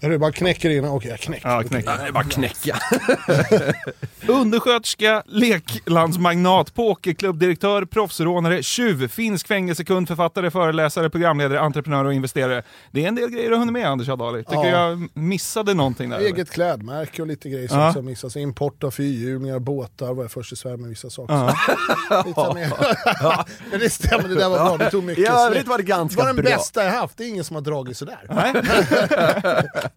Är det bara knäcker in? Okej, jag knäcker. Ja, knäck. Det är bara knäcka. Undersköterska, leklandsmagnat, pokerklubbdirektör, proffsrånare, tjuv, finsk fängelsekund, författare, föreläsare, programledare, entreprenör och investerare. Det är en del grejer du har hunnit med Anders Adali. Tycker Ja. jag missade någonting där? eller? Eget klädmärke och lite grejer som Ja. också missas. Import av fyrhjulingar, båtar var jag först i Sverige med vissa saker. Lite mer. Men det stämmer, det där var bra. Det tog mycket. Övrigt Så var det det ganska var den bra. bästa jag haft. Det är ingen som har dragit sådär.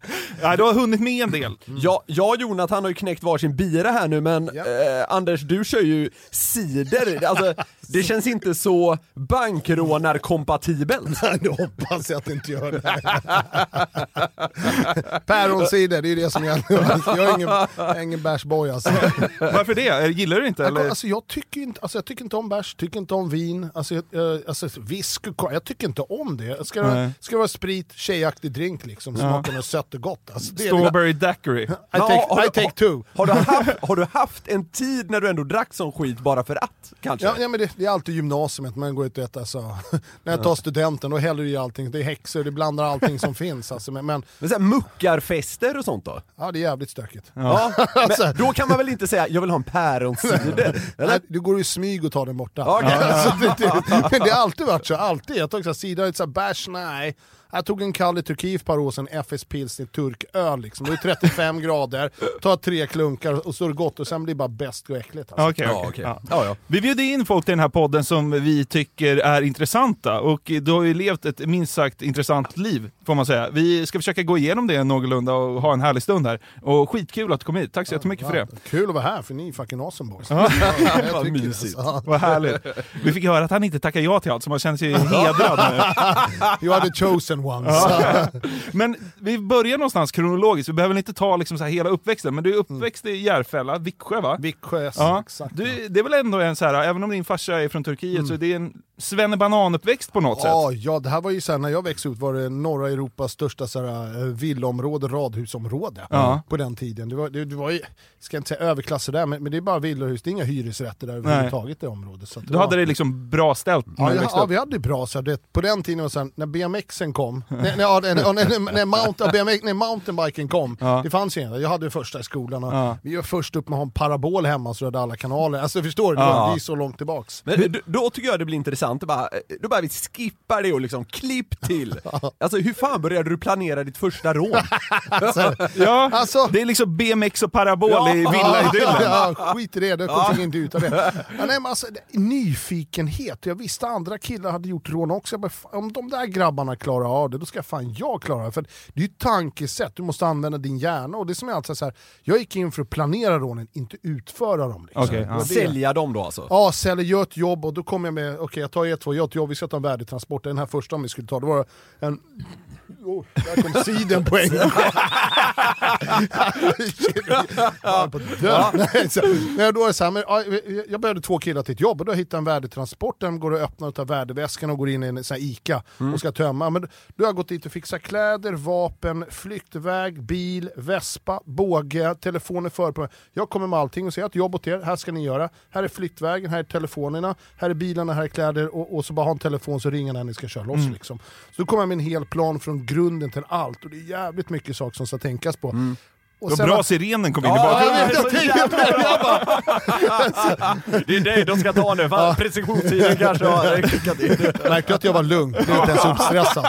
Ja, du har hunnit med en del. Ja, jag och Jonathan har ju knäckt varsin bira här nu men Ja. eh, Anders du kör ju cider, alltså det känns inte så bankrånarkompatibelt. Nu hoppas jag att det inte gör det. Päronsider, det är det som gäller. Jag är ingen, jag är ingen bärsboy alltså. Varför det? Gillar du inte? Eller? Alltså, jag, tycker inte, alltså, jag tycker inte om bärs, tycker inte om vin, alltså, jag, jag- alltså, whisky, jag tycker inte om det. Ska det, Nej. ska det vara sprit, tjejaktig drink liksom, smakar något sött och gott. Alltså, det är det. Strawberry daiquiri. I take, har, I take two. Har du, haft, har du haft en tid när du ändå drack sån skit bara för att? Kanske? Ja, ja, men det, det är alltid gymnasiet, man går ut och äter, alltså, när jag tar studenten då häller du i allting, det är häxor, det blandar allting som finns. Alltså, men, men Men så här, muckarfester och sånt då? ja, det är jävligt stökigt. Ja. Men då kan man väl inte säga jag vill ha en päronsider? Eller? Du går i smyg och tar den borta. Okej. Alltså, det, det, men det har alltid varit så, alltid. Jag tog så här, sida, lite så här, bärs, nej. Jag tog en kall i Turkiet ett par år sedan, FS Pilsner turköl liksom. Det är 35 grader, tar tre klunkar och så är det gott och sen blir det bara bäst och äckligt. Alltså. Okej, Ja, okej. okej. Ja. Ja, ja. Vi bjuder in folk till den här podden som vi tycker är intressanta och du har ju levt ett minst sagt intressant liv får man säga. Vi ska försöka gå igenom det någorlunda och ha en härlig stund här. Och skitkul att du kom hit, tack så jättemycket för det. Kul att vara här för ni är fucking awesome boys. Ja, jag Vad det, mysigt. alltså. Vad härligt. Vi fick höra att han inte tackar ja till allt så man känner sig hedrad nu. You are the chosen ones. Men vi börjar någonstans kronologiskt, vi behöver inte ta liksom så här hela uppväxten, men du är uppväxt i Järfälla, Viksjö va? Viksjö, Ja, exakt. du, det är väl ändå en så här, även om din farsa är från Turkiet så är det en svennebanan-uppväxt på något Ja, sätt. ja, det här var ju så här, när jag växte upp var det norra Europas största så här, eh, villaområde, radhusområde Ja. på den tiden. Det var, det, det var ju, ska inte säga överklasser där, men, men det är bara villahus, det är inga hyresrätter där överhuvudtaget i det området. Så Du var- hade det liksom bra ställt när Ja, du ja, växte ja, upp. vi hade det bra. Så det, på den tiden, var det så här, när BMXen kom, när, när, när, när, när, när, mount, ja, BMX, när mountainbiken kom, Ja. det fanns ju inga. Jag hade det första i skolan och Ja. vi var först upp med att ha en parabol hemma så hade alla kanaler. Alltså förstår du, det Ja. var vi är så långt tillbaks. Men då, då tycker jag det blir intressant, att bara, då bara vi skippar det och liksom klipp till. Alltså hur fan började du planera ditt första rån? Ja, Alltså- det är liksom BMX och parabol Ja. i villaidyllen. Ja, ja, skit i det, det kommer inte ut av det. Ja, nej, men alltså, nyfikenhet, jag visste andra killar hade gjort rån också. Jag bara, om de där grabbarna klarar av det, då ska fan jag klara det. För det är ju tankesätt, du måste använda din hjärna. Och det som är alltså så här, jag gick in för att planera rånen, inte utföra dem. Liksom. Ja. Det. Sälja dem då alltså? Ja, säljer, gör ett jobb och då kom jag med, okej jag tar er två, gör ett jobb, vi ska ta en värdetransport. Den här första om vi skulle ta, det var en... Oh, där kom siden på en gång. Jag. Nej, då är så här, men, behövde två killar till ett jobb och då hittade jag en värdetransport, den går att öppna och tar värdeväskan och går in i en sån här ICA och ska tömma. Men då har jag gått dit och fixat kläder, vapen, flyktväg, bil, vespa, båge, telefoner för på mig. Jag kommer med allting och säger att jobb åt er, här ska ni göra. Här är flyktvägen, här är telefonerna, här är bilarna, här är kläder och, och så bara ha en telefon så ringer när ni ska köra loss. Liksom. Så då kommer jag med en hel plan från grunden till allt och det är jävligt mycket saker som ska tänkas på. Och Vad sen bra att- sirenen kom in i Ja, bakgrunden. jag vet, jag det, jag bara, Det är dig de ska ta nu, fan preskriptionstiden kanske har klickat in. märkte att jag var lugn, jag blev inte ens uppstressad.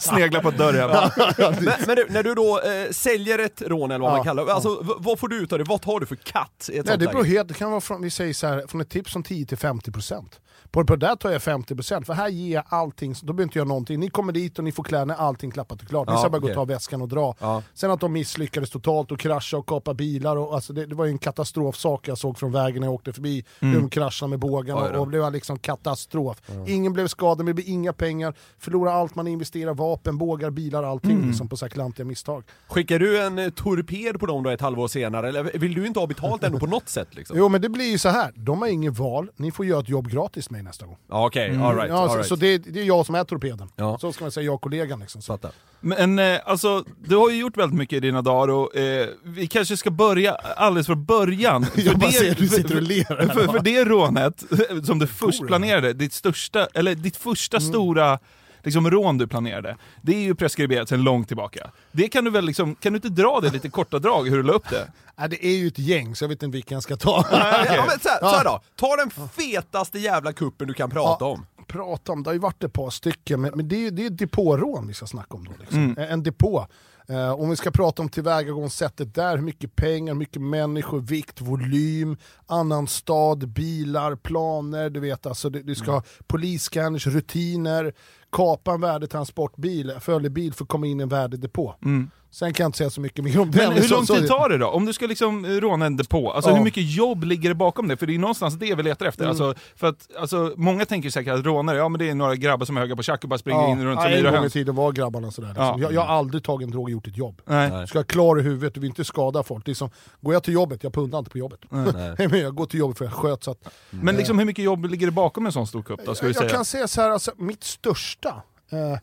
Snegla på dörren. Men, men du, när du då eh, säljer ett rån eller vad Ja, man kallar det, alltså, vad får du ut av det? Vad tar du för katt i Nej, det beror helt, det kan vara från, vi säger så här, från ett tips från 10 till 50%. På, på det där tar jag 50% för här ger jag allting, då behöver inte jag någonting. Ni kommer dit och ni får kläderna, allting klappat och klart. Ni Ja, ska bara gå okej. och ta väskan och dra. Ja. Sen att de misslyckades totalt och krascha och kapa bilar, och, alltså det, det var ju en katastrofsak jag såg från vägen när jag åkte förbi. Hur de kraschade med bågen Oj och, det var liksom katastrof. Ingen blev skadad, det blev inga pengar, förlorade allt man investerar, vapen, bågar, bilar, allting liksom, på så här klantiga misstag. Skickar du en eh, torped på dem då ett halvår senare, eller vill du inte ha betalt ändå på något sätt liksom? Jo men det blir ju så här. de har inget val, ni får göra ett jobb gratis med mig nästa gång. Ja, Okej, alright. Ja, all så, right. så det, det är jag som är torpeden. Ja. Så ska man säga, jag och kollegan. Liksom. Så. Men eh, alltså, du har ju gjort väldigt mycket i dina dagar och eh, vi kanske ska börja alldeles från början. Jag bara det- ser att du sitter och för- ler För, för det rånet som du först planerade, ditt största, eller ditt första Mm. stora liksom, rån du planerade, det är ju preskriberat sedan långt tillbaka. Det kan du väl liksom, kan du inte dra det lite korta drag hur du la upp det? Nej, det är ju ett gäng, så jag vet inte vilken jag ska ta. Ja, men så, här, så här då, ta den fetaste jävla kuppen du kan prata om. Prata om, det har ju varit ett par stycken, men, men det är ju det är depårån vi ska snacka om då. Liksom. Mm. En- depå. Eh, om vi ska prata om tillvägagångssättet där, hur mycket pengar, hur mycket människor, vikt, volym, annan stad, bilar, planer, du vet alltså, du, du ska Mm. ha polisscanners, rutiner, kapa en värdetransportbil, följebil för att komma in i en värdedepå. Mm. Sen kan jag inte säga så mycket mer om det. Mm. Men hur lång tid tar det då? Om du ska liksom råna en depå, alltså Ja. hur mycket jobb ligger det bakom det? För det är någonstans det vi letar Mm. efter. Alltså, för att, alltså, många tänker säkert att rånare, ja men det är några grabbar som är höga på tjack och bara springer in runt som ja, en gång i tiden var grabbarna sådär. Liksom. Ja. Jag, jag har aldrig tagit en drog och gjort ett jobb. Nej. Ska jag klar i huvudet, du vill inte skada folk. Det är som, går jag till jobbet, jag pundar inte på jobbet. Men jag går till jobbet för jag sköt. Så att, Men liksom, hur mycket jobb ligger det bakom en sån stor kupp då, ska vi jag, jag kan säga så här, alltså, mitt största, eh,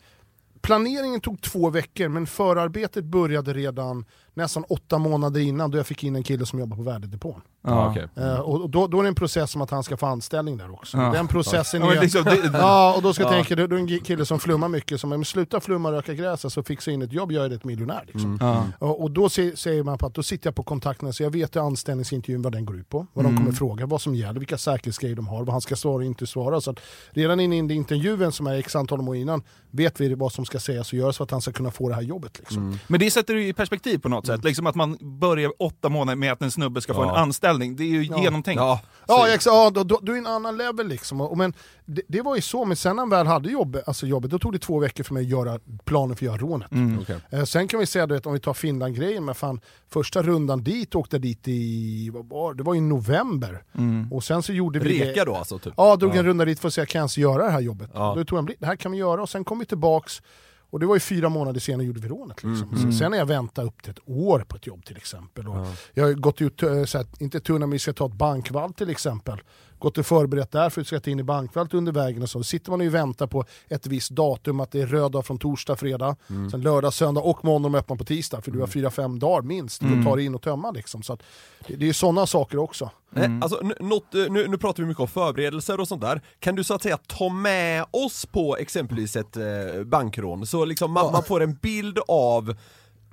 planeringen tog två veckor men förarbetet började redan nästan åtta månader innan då jag fick in en kille som jobbar på värdedepån. Eh, och då, då är det en process som att han ska få anställning där också. Ja. Den processen Ja, men är... liksom, det, Ja, och då ska jag tänka, det är en kille som flummar mycket, som sluta flumma och röka gräset så fixa in ett jobb, jag är ett miljonär. Liksom. ja. Och, och då se, säger man på att då sitter jag på kontakterna så jag vet i anställningsintervjun vad den går ut på, vad Mm. de kommer fråga, vad som gäller, vilka säkerhetsgrejer de har, vad han ska svara och inte svara. Så att redan in i intervjun som är x antal år innan vet vi vad som ska sägas och göras för att han ska kunna få det här jobbet. Liksom. Men det sätter du i perspektiv på något sätt, liksom att man börjar åtta månader med att en snubbe ska få Ja. en anställning. Det är ju genomtänkt. Ja, Ja, ex- ja då, då, då är en annan level liksom. Och, men det, det var ju så, men sen när han väl hade jobb, alltså jobbet, då tog det två veckor för mig att göra planen för att göra rånet. okej. Eh, sen kan vi säga du vet, om vi tar Finland-grejen, men fan, första rundan dit åkte jag dit i, vad var, det? var i november. Och sen så gjorde vi Reka det. då alltså? Typ. Ja, drog en runda dit för att se, kan jag ens göra det här jobbet? Ja. Då tog jag en blick, det här kan vi göra, och sen kom vi tillbaks, och det var ju fyra månader senare gjorde vi rånet. Liksom. Så, sen har jag väntat upp till ett år på ett jobb till exempel. Och Jag har gått ut, eh, så här, inte tunna men vi ska ta ett bankvalv till exempel. Gått och förberett där för att ska in i bankvalvet under vägen och så. Då sitter man och väntar på ett visst datum, att det är röd dag från torsdag, fredag, sen lördag, söndag och måndag de öppnar på tisdag. För du har fyra, fem dagar minst för att ta dig in och tömma. Liksom. Så att, det, det är sådana saker också. Nej, Alltså, något, eh, nu, nu pratar vi mycket om förberedelser och sånt där. Kan du så att säga ta med oss på exempelvis ett eh, bankrån? Så liksom man, man får en bild av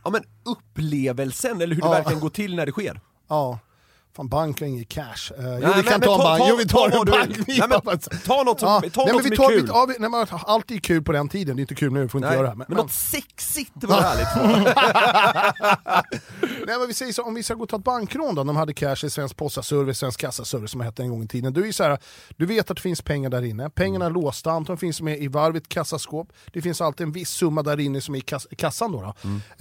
ja, men upplevelsen, eller hur det Ja. verkligen går till när det sker. Ja. Fan, bank har ingen cash. Uh, jo, Nej, vi men- kan men ta en bank. ta- Jo, vi tar ta en bank. Nej, men ta något som- ta nej, något men som vi är tar, kul. Vi, ja, vi, nej, men allt är kul på den tiden, det är inte kul nu, vi får inte Nej, göra det. men, Men, något sexigt var härligt. nej, men vi säger så, om vi ska gå och ta ett bankrån då, de hade cash i Svensk Possaservice, Svensk Kassaservice som det hette en gång i tiden. Du, är så här, du vet att det finns pengar där inne, pengarna är låsta, antagligen finns med i varvet kassaskåp, det finns alltid en viss summa där inne som är i kass, kassan. Då, då.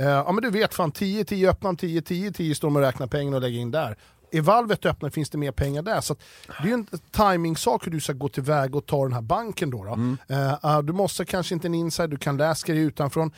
Eh, ja, men du vet, fan 10, 10 öppnar, 10, 10, 10 står de och räknar pengarna och lägger in där. I valvet öppnar finns det mer pengar där. Så det är ju en timing-sak hur du ska gå tillväga och ta den här banken. Då, då. Eh, eh, du måste kanske inte en inside, du kan läska dig utanför. Eh,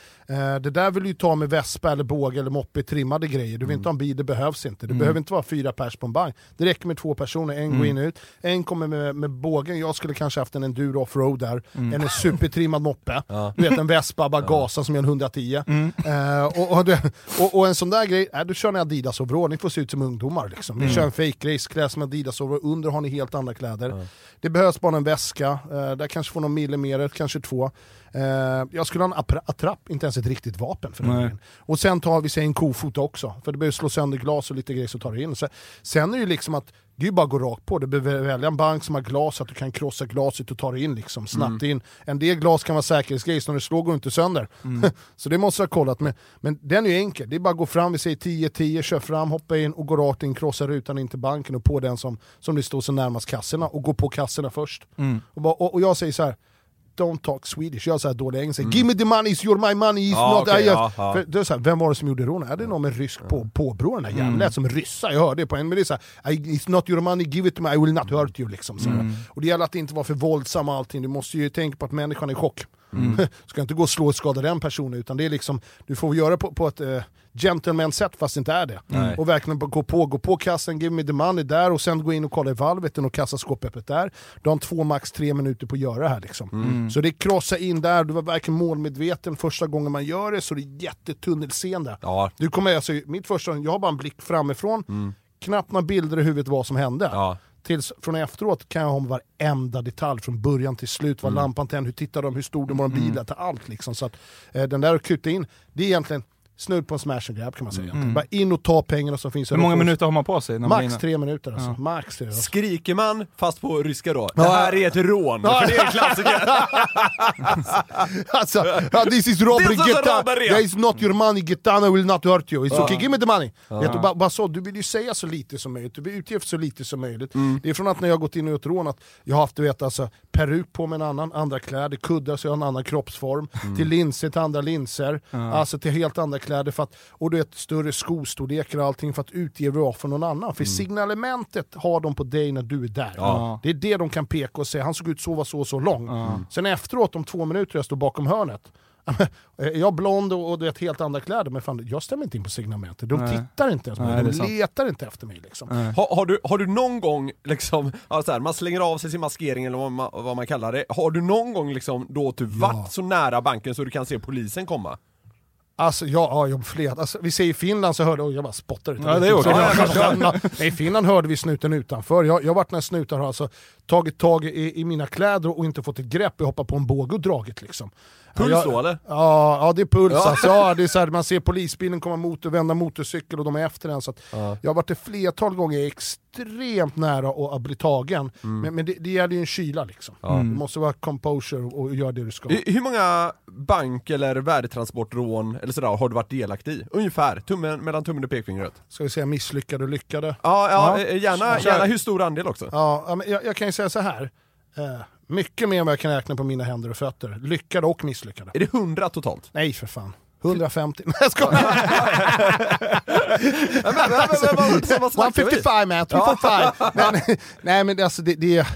det där vill du ju ta med vespa eller båge eller moppe, trimmade grejer. Du vill inte ha en bil, det behövs inte. Det behöver inte vara fyra pers på en bank. Det räcker med två personer, en går in och ut. En kommer med, med bågen, jag skulle kanske haft en enduro offroad där. En supertrimmad moppe. Du vet en vespa, bara gasa som gör en 110. Eh, och, och, det- och, och en sån där grej, äh, du kör en Adidas overall, ni får se ut som ungdomar. Liksom. Ni kör en fake race, klär som Adidas och under har ni helt andra kläder. Det behövs bara en väska, eh, där kanske får någon millimeter, kanske två. Eh, jag skulle ha en attrapp, inte ens ett riktigt vapen för den. Och sen tar vi sig en kofota också, för det behöver slå sönder glas och lite grejer så tar det in. Så, sen är det ju liksom att, det är ju bara att gå rakt på, du behöver välja en bank som har glas så att du kan krossa glaset och ta det in liksom, snabbt in. En del glas kan vara säkerhetsgrej, så när det slår går inte sönder. så det måste jag ha kollat, men, men den är ju enkel. Det är bara att gå fram, vi säger 10-10, kör fram, hoppa in och gå rakt in, krossa rutan in till banken och på den som, som det står så närmast kassorna och gå på kassorna först. Och, bara, och, och jag säger så här. Don't talk Swedish, jag har så här dålig engelska. Give me the money, it's your my money, it's Ja, not... okej, I-. För det är så här, vem var det som gjorde rånet? Är det någon med rysk på, påbrå den här jäveln? Lät som ryssa, jag hörde det på en, men det är så här, It's not your money, give it to me, I will not hurt you. Liksom, så här. Och det gäller att inte vara för våldsam och allting, du måste ju tänka på att människan är i chock. ska inte gå och slå och skada den personen, utan det är liksom, du får göra på, på ett uh, gentleman sätt fast det inte är det. Nej. Och verkligen gå på, gå på kassan, give me the money där och sen gå in och kolla i valvet och kassaskåpet där. Du har två, max tre minuter på att göra det här. Liksom. Så det är krossa in där, du var verkligen målmedveten första gången man gör det, så det är jättetunnelseende. Ja. Du kommer, alltså, mitt första, jag har bara en blick framifrån, knappt några bilder i huvudet vad som hände. Ja. Tills från efteråt kan jag ha om varenda detalj från början till slut, var lampan tänd, hur tittade de, hur stor den var, en bil, till allt liksom. Så att, eh, den där att kuta in, det är egentligen snudd på en smash and grab kan man säga. Bara in och ta pengarna som finns. Hur många minuter har man på sig? Max tre minuter alltså. Max tre. Alltså. Skriker man, fast på ryska då, det Ja. här är ett rån, för det är en klassiker. alltså, ja, this is robbery, down. robbery. That is not your money, get down, I will not hurt you. It's okay, give me the money. Vet du, bara, bara så, du vill ju säga så lite som möjligt, du vill utge så lite som möjligt. Det är från att när jag har gått in och gjort rån, att jag har haft du vet, alltså, peruk på mig en annan, andra kläder, kuddar så jag har en annan kroppsform, till linser till andra linser, alltså till helt andra kläder, för att, och du vet, större skostorlekar och allting för att utge vad för någon annan. För signalementet har de på dig när du är där. Ja. Det är det de kan peka och säga, han såg ut så, var så och så lång. Sen efteråt, om två minuter, jag står bakom hörnet, jag är blond och, och du vet, helt andra kläder, men fan, jag stämmer inte in på signalementet. De Nej. tittar inte ens på mig, de sant. letar inte efter mig. Liksom. Har, har, du, har du någon gång, liksom, ja, så här, man slänger av sig sin maskering eller vad man, vad man kallar det, har du någon gång liksom då du varit så nära banken så du kan se polisen komma? Alltså ja, ja jag flera. Alltså, vi säger i Finland så hörde, oj jag bara spottar ut. Ja, det är Nej, I Finland hörde vi snuten utanför. Jag jag har varit när snutar har alltså tagit tag i, i mina kläder och inte fått ett grepp, jag hoppar på en båge och dragit liksom. Puls jag, då eller? Ja, ja det är puls Ja. alltså. Ja, det är så här, man ser polisbilen komma mot och vända motorcykel och de är efter den. Så att Jag har varit ett flertal gånger extremt nära att, bli tagen, Mm. men, men det, det gäller ju en kyla liksom. Du måste vara composure och, göra det du ska. Hur många bank eller värdetransportrån eller sådär har du varit delaktig i? Ungefär, tummen, mellan tummen och pekfingret? Ska vi säga misslyckade och lyckade? Ja, ja, Ja. eh, Gärna, gärna hur stor andel också? Ja, ja, jag, jag kan ju säga så här. Mycket mer än vad jag kan räkna på mina händer och fötter. Lyckade och misslyckade. Är det 100 totalt? Nej för fan. 150. Nej jag skojar. Men, men, men, men, vad- vad snackar vi? 155 man, 245. men, nej men alltså, det, det.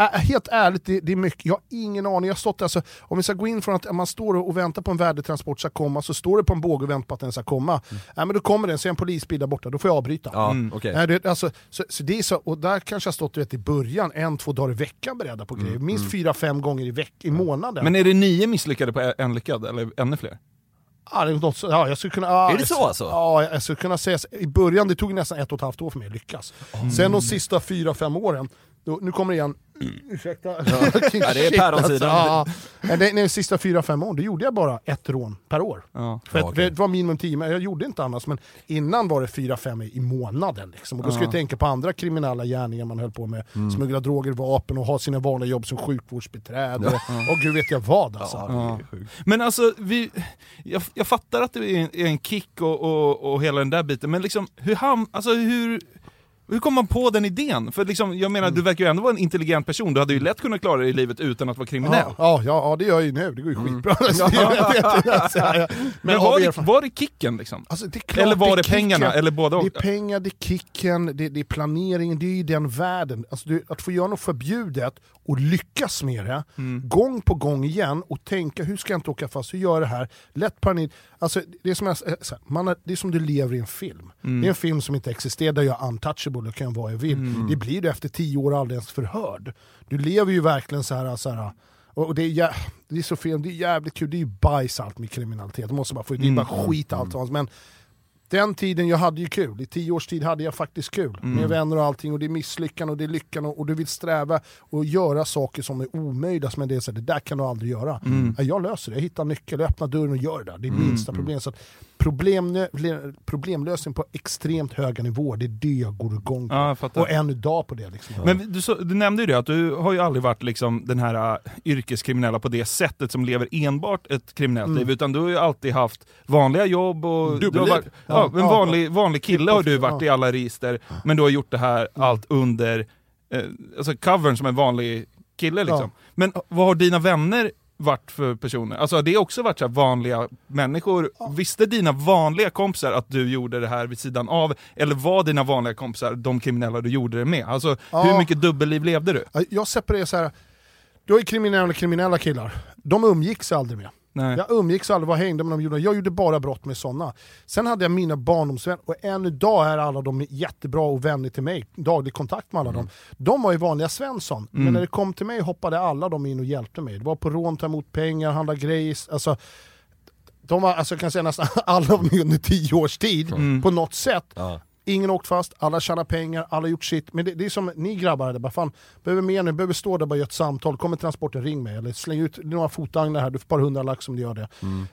Äh, Helt ärligt, det, det är mycket, jag har ingen aning. Jag har stått alltså, om vi ska gå in från att man står och väntar på en värdetransport ska komma, så står det på en båge och väntar på att den ska komma. Nej, men då kommer den, så är en polisbil där borta, då får jag avbryta. Ja, okej. Nej, det, alltså, så, så det är så, och där kanske jag stått vet, i början, en, två dagar i veckan beredda på grejer. Minst fyra, fem gånger i, veck, i månaden. Men är det nio misslyckade på en lyckad, eller ännu fler? Ja, det är, något, så- ja, jag skulle kunna, ja, Är det så alltså? Ja, jag skulle kunna säga, i början det tog nästan ett och ett halvt år för mig att lyckas. Sen de sista fyra, fem åren, då, nu kommer det igen, ursäkta. Ja, det är päronsidan. Ja, men det, nej, de sista fyra, fem åren, då gjorde jag bara ett rån per år. Ja. För att Ja, okej. Det var minimum tio, men jag gjorde inte annars. Men innan var det fyra, fem i i månaden. Liksom. Och då ska jag tänka på andra kriminella gärningar man höll på med. Mm. Smuggla droger, vapen och ha sina vanliga jobb som sjukvårdsbiträde. Och, och gud vet jag vad alltså. Ja. Men alltså, vi, jag, jag fattar att det är en, är en kick och, och, och hela den där biten, men liksom, hur, ham, alltså, hur, hur kom man på den idén? För liksom, jag menar, du verkar ju ändå vara en intelligent person, du hade ju lätt kunnat klara dig i livet utan att vara kriminell. Ja, ja, ja, det gör jag ju nu. Det går ju skitbra. men Men var det, var det kicken liksom? Alltså, det klart Eller var är det pengarna, kicken. eller båda Det är pengar, det är kicken, det, det är planeringen, det är ju den världen. Alltså, du, att få göra något förbjudet och lyckas med det, Mm. gång på gång igen och tänka hur ska jag inte åka fast, hur gör jag det här? Lätt panik. Alltså, det, är som jag, eh, man det är som du lever i en film. Mm. Det är en film som inte existerar, där jag är untouchable och kan göra vad jag vill. Mm. Det blir du efter tio år aldrig ens förhörd. Du lever ju verkligen så här, så här och det är, jä- det är så fel, det är jävligt kul, det är ju bajs allt med kriminalitet. Det måste bara få det är bara Mm. skit allt. Men den tiden jag hade ju kul, i tio års tid hade jag faktiskt kul med vänner och allting och det är misslyckande och det är lyckan och, och du vill sträva och göra saker som är omöjliga det är så här, det där kan du aldrig göra. Ja, jag löser det, jag hittar nyckel, öppnar dörren och gör det där. Det är minsta problem. Så att problem, problemlösning på extremt höga nivåer, det är det jag går igång på. Ja, jag och än idag på det. Liksom. Men du, så, du nämnde ju det, att du har ju aldrig varit liksom den här uh, yrkeskriminella på det sättet som lever enbart ett kriminellt Mm. liv, utan du har ju alltid haft vanliga jobb och... Du har Dubbelliv. varit, ja, Ja, en ja, vanlig, vanlig kille har du varit Ja. i alla register, men du har gjort det här allt under eh, alltså covern som en vanlig kille liksom. Ja. Men vad har dina vänner varit för personer? Alltså har det också varit så vanliga människor? Visste dina vanliga kompisar att du gjorde det här vid sidan av? Eller var dina vanliga kompisar de kriminella du gjorde det med? Alltså Ja. hur mycket dubbelliv levde du? Ja, Jag separerar så här. du har ju kriminella kriminella killar, de umgicks aldrig med. Nej. Jag umgicks aldrig, vad hängde med dem gjorde. Jag gjorde bara brott med sådana. Sen hade jag mina barndomsvänner, och än idag är alla de jättebra och vänner till mig. Daglig kontakt med alla dem. De var ju vanliga Svensson, men när det kom till mig hoppade alla de in och hjälpte mig. Det var på rån, ta emot pengar, handla grejer. Alltså, de var, alltså jag kan säga nästan alla av mig under tio års tid, på något sätt. Ja. Ingen åkt fast, alla tjänar pengar, alla gjort sitt. Men det, det är som ni grabbar, hade bara, fan, behöver mer nu, behöver stå där och bara göra ett samtal, kommer transporten ring mig. Eller släng ut några fotagnar här, du får ett par hundra lax om du gör det.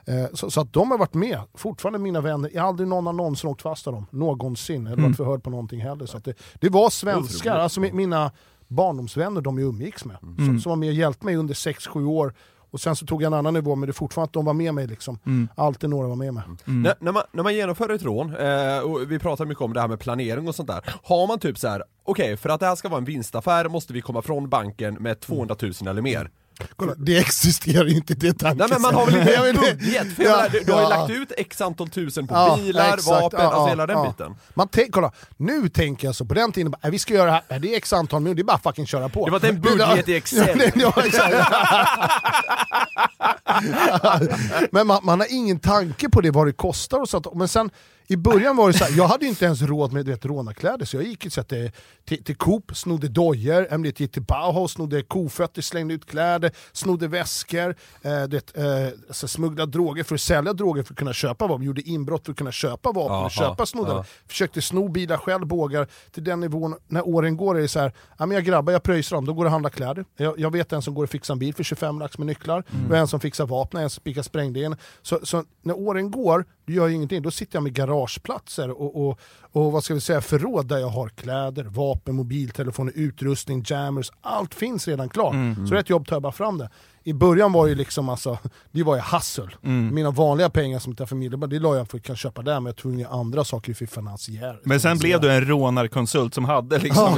Eh, så, så att de har varit med, fortfarande mina vänner. Jag har aldrig någon någonsin åkt fast av dem, någonsin. Eller varit förhörd på någonting heller. Så det, det var svenskar, alltså mi- mina barndomsvänner de jag umgicks med. Som, som var med och hjälpte mig under 6-7 år. Och sen så tog jag en annan nivå, men det är fortfarande att de var med mig. Liksom. Alltid några var med mig. När, när, man, när man genomför ett rån, eh, och vi pratar mycket om det här med planering och sånt där, har man typ så här: okej för att det här ska vara en vinstaffär måste vi komma från banken med 200 000 eller mer. Kolla, det existerar ju inte det tanken. Nej men man har väl inte en budget? För Ja, du, du har ju lagt ut x antal tusen på Ja, bilar, exakt, vapen, ja, alltså hela den ja. biten. Man kolla, nu tänker jag så på den tiden, bara, äh, vi ska göra det här, det är x antal miljoner, det är bara fucking köra på. Det var en budget i Excel. Men man, man har ingen tanke på det, vad det kostar och sånt. Men sen i början var det så här, jag hade inte ens råd med vet, rånarkläder så jag gick så att, det- till, till Coop, snodde dojor, gick till Bauhaus, snodde kofötter, slängde ut kläder, snodde väskor, eh, vet, eh, alltså, smugglade droger för att sälja droger för att kunna köpa vapen, gjorde inbrott för att kunna köpa vapen, Aha, och köpa snodda. ja. Försökte sno bilar själv, bågar. Till den nivån, när åren går är det så här, ja, men jag grabbar, jag pröjsar dem, då går det att handla kläder. Jag, jag vet en som går och fixar en bil för 25 lax med nycklar, Mm. och en som fixar vapen, en som spikar sprängdegen. Så, så när åren går, du gör ju ingenting. Då sitter jag med garageplatser och, och, och vad ska vi säga, förråd där jag har kläder, vapen, mobiltelefoner, utrustning, jammers. Allt finns redan klart. Så det är ett jobb att ta bara fram det. I början var ju liksom alltså, det var ju hustle. Mina vanliga pengar som är familjebar, det la jag för att kunna köpa där, men jag tog inga andra saker för finansiär. Men sen blev du en rånarkonsult som hade liksom,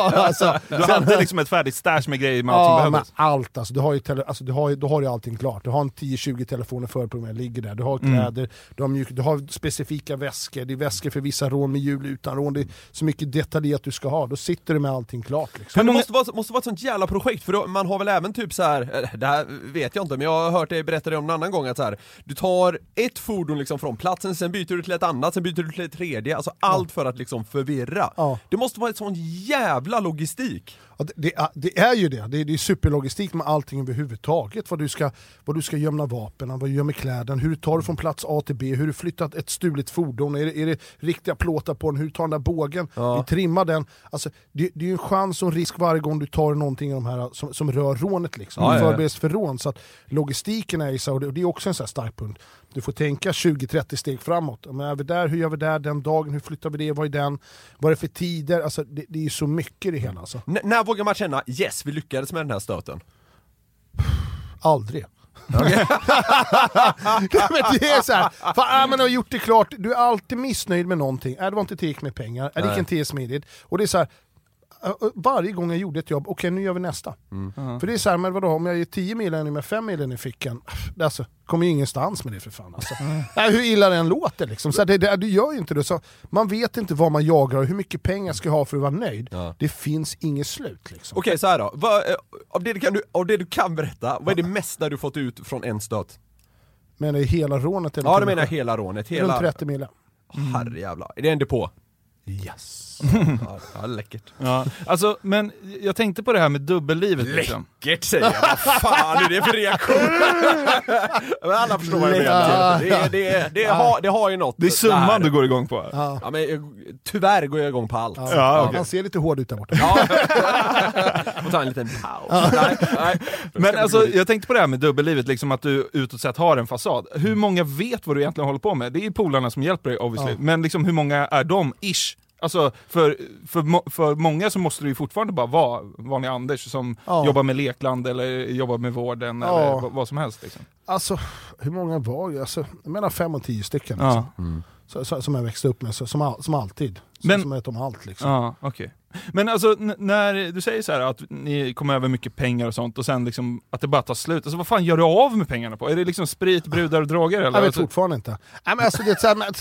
alltså, du hade liksom ett färdigt stash med grejer med allt som Ja, men behövdes. allt alltså. Du har ju, tele, alltså, du har du har ju allting klart. Du har en 10-20 telefoner förprogrammerade, ligger där. Du har Mm. kläder, du, har mjuk, du har specifika väskor, det är väskor för vissa rån med hjul utan rån. Det är så mycket detaljerat du ska ha. Då sitter du med allting klart. Liksom. Men det måste vara, måste vara ett sånt jävla projekt, för då, man har väl även typ så här, eh, det här vet jag inte, men jag har hört dig berätta det om en annan gång att så här, du tar ett fordon liksom från platsen, sen byter du till ett annat, sen byter du till ett tredje, alltså allt för att liksom förvirra. Ja. Det måste vara ett sån jävla logistik. Ja, det, det, är- ju det, det är, det är superlogistik med allting överhuvudtaget. Vad du ska, vad du ska gömma vapen, vad du gör med kläderna, hur du tar det från plats A till B, hur du flyttat ett stulet fordon, är det, är det riktiga plåtar på den, hur du tar den där bågen, hur trimmar den. Alltså, det, det är ju en chans och en risk varje gång du tar någonting av de här som, som rör rånet. Liksom. Ja, du ja, ja. förbereds för rån. Så att logistiken är ju så, och det, och det är också en sån här stark punkt. Du får tänka 20-30 steg framåt. Men är vi där, hur gör vi där, den dagen, hur flyttar vi det, vad är den, vad är det för tider? Alltså, det, det är ju så mycket i det hela. Alltså. N- när vågar man känna yes, vi lyckades med den här stöten? Aldrig. det är så här, fan, men har gjort det klart, du är alltid missnöjd med någonting. Äh, det var inte tillräckligt med pengar, äh, det gick inte tillräckligt smidigt. Och det är så här, varje gång jag gjorde ett jobb, okej nu gör vi nästa. För det är så här, men vadå, om jag ger 10 miljoner med 5 miljoner i fickan, det alltså, kommer ju ingenstans med det för fan. Alltså. Äh, hur illa det än låter liksom. Så det, det, du gör ju inte det. Så man vet inte vad man jagar och hur mycket pengar ska jag ha för att vara nöjd. Ja. Det finns inget slut. Liksom. Okej så här då, vad, eh, av, det du kan, du- av det du kan berätta, vad är det mesta du fått ut från en stöt? Men i hela rånet eller Ja det menar jag hela rånet, Runt hela... 30 miljoner. Herrejävlar, är det en depå? Yes. Ja, ja, läckert. Ja. Alltså, men jag tänkte på det här med dubbellivet. Liksom. Läckert säger jag, vad fan är det för reaktion? Men alla förstår vad jag menar. Det, det, är- det, har, det har ju något. Det är summan du går igång på. Ja, men, jag- tyvärr går jag igång på allt. Ja, okej. Han ser lite hård ut där borta. Ja. Får ta en liten paus. Nej, nej. Men alltså, jag tänkte på det här med dubbellivet, liksom att du utåt sett har en fasad. Hur många vet vad du egentligen håller på med? Det är ju polarna som hjälper dig obviously, Ja. men liksom, hur många är de, ish? Alltså, för, för, för många så måste du ju fortfarande bara vara vanlig Anders som Ja. jobbar med lekland eller jobbar med vården Ja. eller vad, som helst. Liksom. Alltså, hur många var det? Alltså, mellan fem och tio stycken. Ja. Liksom. Så, så, som jag växte upp med, så, som, som alltid. Så, Men- som vet om allt liksom. Ja, okej. Men alltså, när du säger så här att ni kommer över mycket pengar och sånt och sen liksom att det bara tar slut, alltså vad fan gör du av med pengarna på? Är det liksom sprit, brudar och droger eller? Jag vet fortfarande inte. Nej, men alltså, det, är så här, men,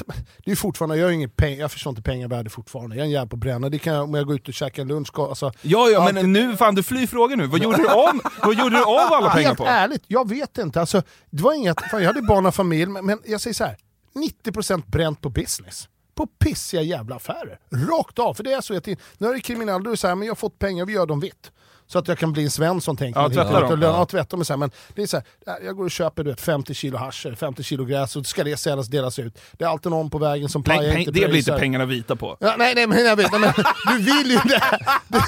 det är fortfarande, jag, har ingen peng, jag förstår inte pengar fortfarande. Jag är en jävel på bränna. Det kan jag, om jag går ut och käkar en lunch. Alltså, Ja, ja, men Alltid- nu, fan du flyr frågan nu. Vad gjorde du av, vad gjorde du av alla pengar Helt på? ärligt, jag vet inte. Alltså, det var inget, fan, jag hade barn och familj, men, men jag säger så här. 90% bränt på business. På pissiga jävla affärer. Rakt av. För det är så att när är kriminell, då är det så här, men jag har fått pengar, vi gör dem vitt. Så att jag kan bli en Svensson tänker Ja, tvätta dem. Ja, tvätta dem. Så här, men det är så här, jag går och köper du vet, 50 kilo hasch eller 50 kilo gräs och ska det säljas delas ut. Det är alltid någon på vägen som pajar inte det blir inte pengarna vita på. Ja, nej, nej, men jag vet, men, du vill ju det. Du,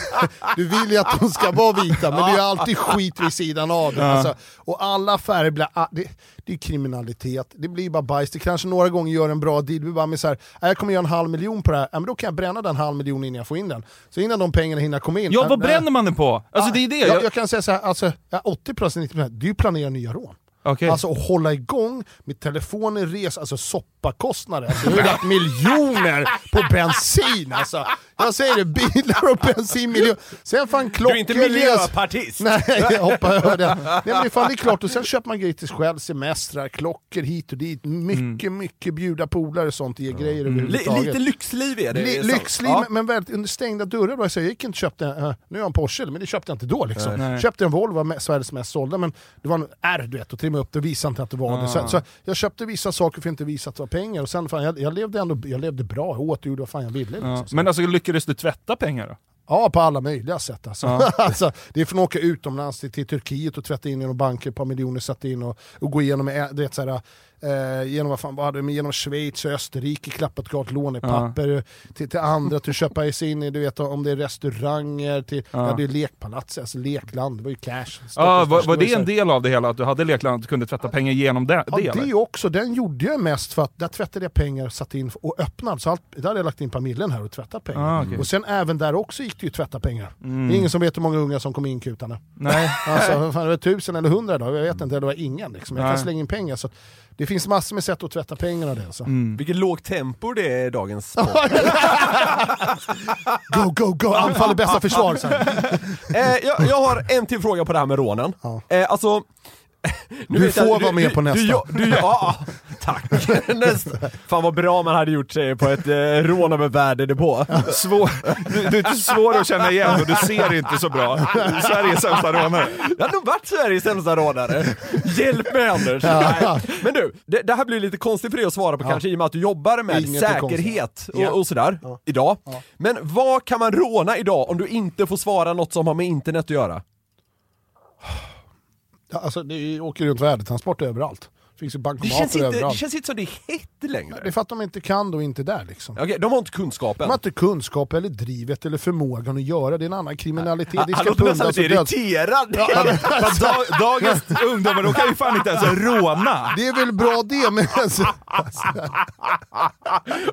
du vill ju att de ska vara vita, men det är alltid skit vid sidan av det. Alltså, och alla affärer blir, ah, det, det är kriminalitet, det blir bara bajs. Det kanske några gånger gör en bra deal, vi bara med så här, "Ah, jag kommer göra en halv miljon på det här, men då kan jag bränna den halv miljon innan jag får in den. Så innan de pengarna hinner komma in. Ja, vad bränner man den på? Alltså det är det. Jag, Jag, kan säga så här, alltså, ja, 80% 90% det är ju planera nya rån. Okej. Alltså att hålla igång med telefonen, res, alltså soppakostnader. Alltså, jag har lagt miljoner på bensin alltså. Jag säger det, bilar och bensin, miljoner. Sen fan klockor, Du är inte miljöpartist! Nej, jag hoppar över det. Nej, men det, fan, det är klart, och sen köper man grejer till sig själv, semestrar, klockor hit och dit. Mycket, mycket bjuda polare och sånt, ge grejer Li, överhuvudtaget. lite lyxliv är det. Li- lyxliv, Ja. men väldigt under stängda dörrar. Då. Så jag gick inte köpte, uh, nu har jag en Porsche, men det köpte jag inte då. Liksom. Nej. Köpte en Volvo, Sveriges mest sålda, men det var en R du vet, och trimmade upp det och visade inte att det var det. Så, så jag köpte vissa saker för att inte visa att det var pengar, och sen fan, jag, jag levde ändå jag levde bra, jag åt och gjorde vad fan jag ville. Liksom. Så- Men alltså lyckades du tvätta pengar då? Ja, på alla möjliga sätt. Alltså. Ja. alltså, det är från att åka utomlands till, till Turkiet och tvätta in i några banker, ett par miljoner sätta in och, och gå igenom, eh, du vet, så här, eh, genom, vad fan, vad hade, de, genom Schweiz och Österrike, klappat klart lånepapper till, till andra, till att köpa sig in i, du vet, om det är restauranger, till, Ja. jag hade ju lekpalats, alltså lekland, det var ju cash. Ja, Stockholms var, var det en del av det hela, att du hade lekland att du kunde tvätta pengar genom det? Ja, det, eller? det också. Den gjorde jag mest för att där tvättade jag pengar, satte in och öppnade. Så allt, där hade jag lagt in familjen här och tvättat pengar. Ah. Mm. Och sen även där också gick det ju att tvätta pengar. Det är ingen som vet hur många unga som kom in kutarna. Nej. Alltså, fan, det var tusen eller hundra då? Jag vet inte, det var ingen. Liksom. Jag kan slänga in pengar. Så att det finns massor med sätt att tvätta pengarna. Det, alltså. Mm. Vilket lågt tempo det är i dagens. Go, go, go! Anfall är bästa försvar. Eh, jag, jag har en till fråga på det här med rånen. Ja. Eh, alltså, nu Du vet jag- får vara med på nästa. Du, du, du, ja, tack. Nästa. Fan vad bra man hade gjort sig på ett eh, rån av en värdedepå. Svår, du, du är svår att känna igen och du ser inte så bra. Du är Sveriges sämsta rånare. Jag hade nog varit Sveriges sämsta rånare. Hjälp mig Anders! Nej. Men du, det, det här blir lite konstigt för dig att svara på kanske i och med att du jobbar med Inget säkerhet och, Ja. och sådär idag. Men vad kan man råna idag om du inte får svara något som har med internet att göra? Alltså, det åker runt värdetransport överallt. Det finns ju bankomater inte, det överallt. känns inte som det är hett längre. Det är för att de inte kan då inte där liksom. Okej, de har inte kunskapen. De har inte kunskap eller drivet eller förmågan att göra det. är en annan kriminalitet. Det Han ska låter nästan lite och irriterad. Dag, dagens ungdomar, de kan ju fan inte ens råna. Det är väl bra det, men alltså,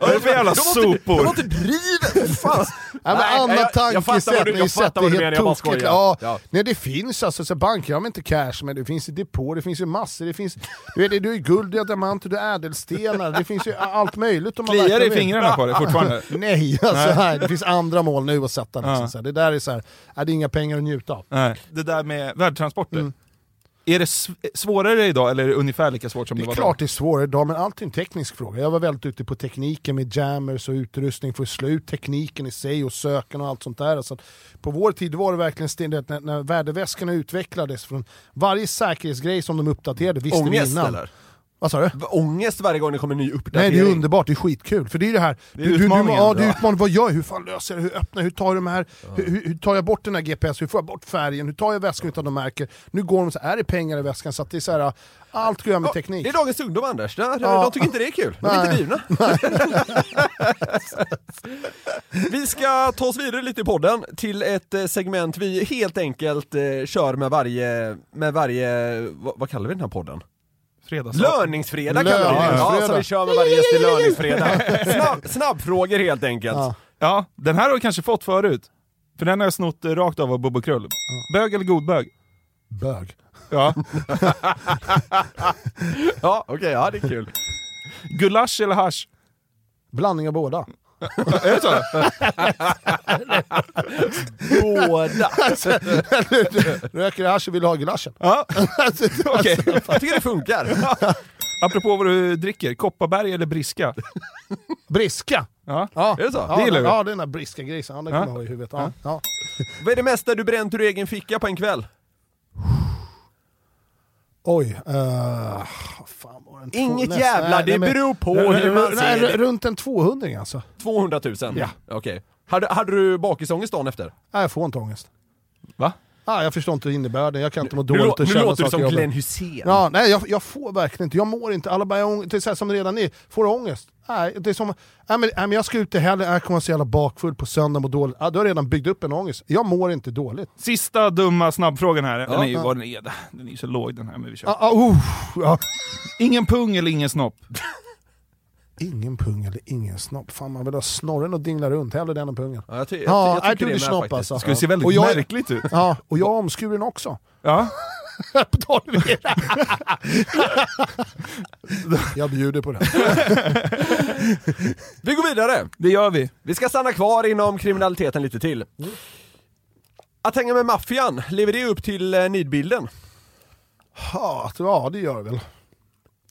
Vad är det för jävla inte, de har sopor? inte drivet! Fan. Ja, men Nej, annat tankesätt, du- ni sätter helt tokigt. Ja, Ja. Nej, det finns alltså, så banker har inte cash, men det finns i depå, det finns ju massor, det finns du vet, du har ju guld, du har diamanter, du har ädelstenar, det finns ju allt möjligt. Om man Kliar i fingrarna på det fortfarande? Nej, alltså, nej. det finns andra mål nu att sätta. Liksom, Ja. här. Det där är så här, är det är inga pengar att njuta av. Nej. Det där med värdtransporter. Är det sv- svårare idag eller är det ungefär lika svårt som Det det, är var klart det är svårare idag, men allt är en teknisk fråga. Jag var väldigt ute på tekniken med jammers och utrustning för att slå ut tekniken i sig och söken och allt sånt där. Alltså, på vår tid var det verkligen ständigt när, när värdeväskorna utvecklades från varje säkerhetsgrej som de uppdaterade visste vi Ångest innan. eller? Vad sa du? Ångest varje gång det kommer en ny uppdatering. Nej det är underbart, det är skitkul. För det är det här, är utmaningen. ja, det är utmaningen. Vad gör jag? Hur fan löser jag det? Hur öppnar jag? Hur tar jag de här? Hur, hur, hur tar jag bort den här GPS? Hur får jag bort färgen? Hur tar jag väskan utan de märker? Nu går de så här, är det pengar i väskan? Så att det är så här, allt går jag med Ja, teknik. Det är dagens ungdom Anders, de, Ja. de tycker inte det är kul. De är inte drivna. vi ska ta oss vidare lite i podden till ett eh, segment vi helt enkelt eh, kör med varje, med varje, vad, vad kallar vi den här podden? Fredags. Löningsfredag kallar vi det. Ja, Löningsfredag. så vi kör med varje gäst i löningsfredag. Snabb, snabbfrågor helt enkelt. Ja. Ja, den här har du kanske fått förut. För den har jag snott rakt av av Bobo Krull. Bög eller godbög? Bög. Ja. Ja, okej, ja det är kul. Gulasch eller hasch? Blandning av båda. Är det så? Båda. Röker du hasch och vill ha gulaschen. Ja, okej. Jag tycker det funkar. Apropå vad du dricker, Kopparberg eller Briska? Briska. Ja. Ja. Är det så? Ja, Det gillar vi. ja, den där briska grisen, ja, den kommer jag ha i huvudet. Ja. Ja. Vad är det mesta du bränt ur egen ficka på en kväll? Oj, uh, fan var det en två- Inget nästan- jävla, nej, det men- beror på hur man Nej, ser det. runt en 200 alltså. 200 000? Ja. Okej. Hade, hade du bakisångest dagen efter? Nej, jag får inte ångest. Va? Ah, jag förstår inte innebörden, jag kan inte må Nu, dåligt och nu känna låter du som jag- Glenn Hussein. Ja, nej jag, jag får verkligen inte, jag mår inte, alla bara ång- det är så här som det redan är, får du ångest? Nej, det är som, nej men, nej, men jag ska ut i helgen, jag kommer vara så jävla bakfull på söndag och dåligt. Ja, du har redan byggt upp en ångest, jag mår inte dåligt. Sista dumma snabbfrågan här. Den är ju Ja. vad den är. Den är så låg den här, men vi kör. Ah, ah, uh, ja. Ingen pung eller ingen snopp? Ingen pung eller ingen snopp, fan man vill ha snorren och dingla runt, hellre den än pungen. Ja, jag, ty- jag, Ja, jag jag tycker det det med snopp faktiskt. alltså. Skulle se väldigt Och jag- märkligt ut. Ja, och jag är omskuren också. Ja. På tal om det. jag bjuder på det. Vi går vidare! Det gör vi. Vi ska stanna kvar inom kriminaliteten lite till. Att hänga med maffian, lever det upp till eh, nidbilden? Ja, ja, det gör det väl.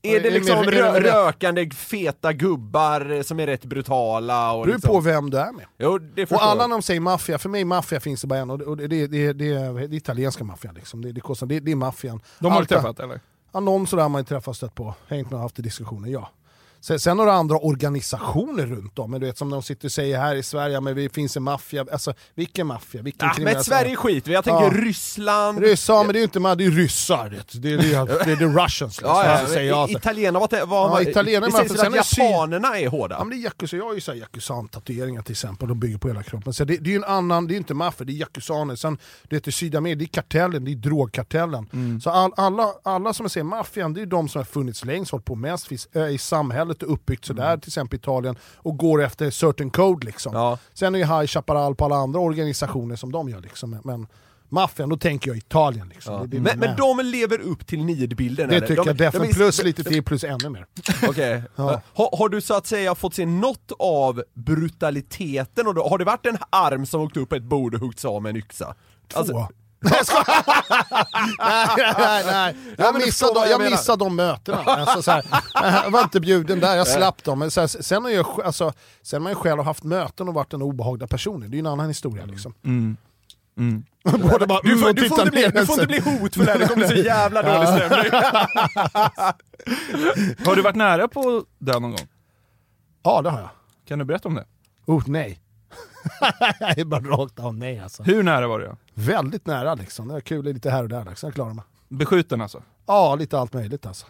Är det liksom mer- är det rö- rökande feta gubbar som är rätt brutala? Och Det beror liksom... på vem du är med. Jo, det Och alla när de säger maffia, för mig maffia finns det bara en och det, och det, det, det, det, är det italienska maffian. Liksom. Det, det, kostar- det, det är maffian. De har du träffat eller? Ja, någon sådär har man ju träffat stött på, hängt med och haft diskussioner, ja. Sen, sen du andra organisationer runt om, men du vet som de sitter och säger här i Sverige, men det finns en maffia, alltså vilken maffia? Vilken Ah, men Sverige skit vi. jag tänker Ja. Ryssland... Ryssar, men det är ju inte man, det är ryssar. Det, det, det, är- det är the russians liksom, Ja, alltså, ja, säger jag. I- Italienarna, vad, Ja, italienarna, det sägs att japanerna är hårda? Ja, men det är yakuza, jag har ju så här yakusan-tatueringar till exempel, de bygger på hela kroppen. Så det, det är ju en annan, det är inte maffia, det är yakuzaner. Sen det heter Sydamerika, det är kartellen, det är drogkartellen. Mm. Så all, alla, alla som jag säger maffian, det är de som har funnits längst, hållit på mest, finns i samhället och uppbyggt sådär, till exempel Italien, och går efter certain code liksom. Mm. Ja. Sen är ju High Chaparral på alla andra organisationer som de gör liksom. Men- maffian, då tänker jag Italien liksom. Är Men, men de lever upp till nidbilden det eller? tycker de, jag definitivt, de är- plus lite till, plus ännu mer. Okej. Ja. Har, har du så att säga fått se något av brutaliteten? Och då, har det varit en arm som åkt upp på ett bord och huggits av med en yxa? Alltså, Två. Nej, jag nej, nej, nej. Ja, Jag missade, de, jag missade de mötena. Alltså, så här, jag var inte bjuden där, jag slapp dem. Men så här, sen, har jag, alltså, sen har man ju själv haft möten och varit den obehagliga personen, det är ju en annan historia. Liksom. Mm. Mm. Båda bara, du, mm, får, och du, får inte bli, du får inte bli hotfull här, det kommer bli så jävla dålig stämning. Har du varit nära på dö någon gång? Ja, det har jag. Kan du berätta om det? Oh, nej. jag är bara rakt av nej alltså. Hur nära var du? Väldigt nära liksom, det är kul lite här och där. Liksom. Jag klarar mig. Beskjuten alltså? Ja, lite allt möjligt alltså.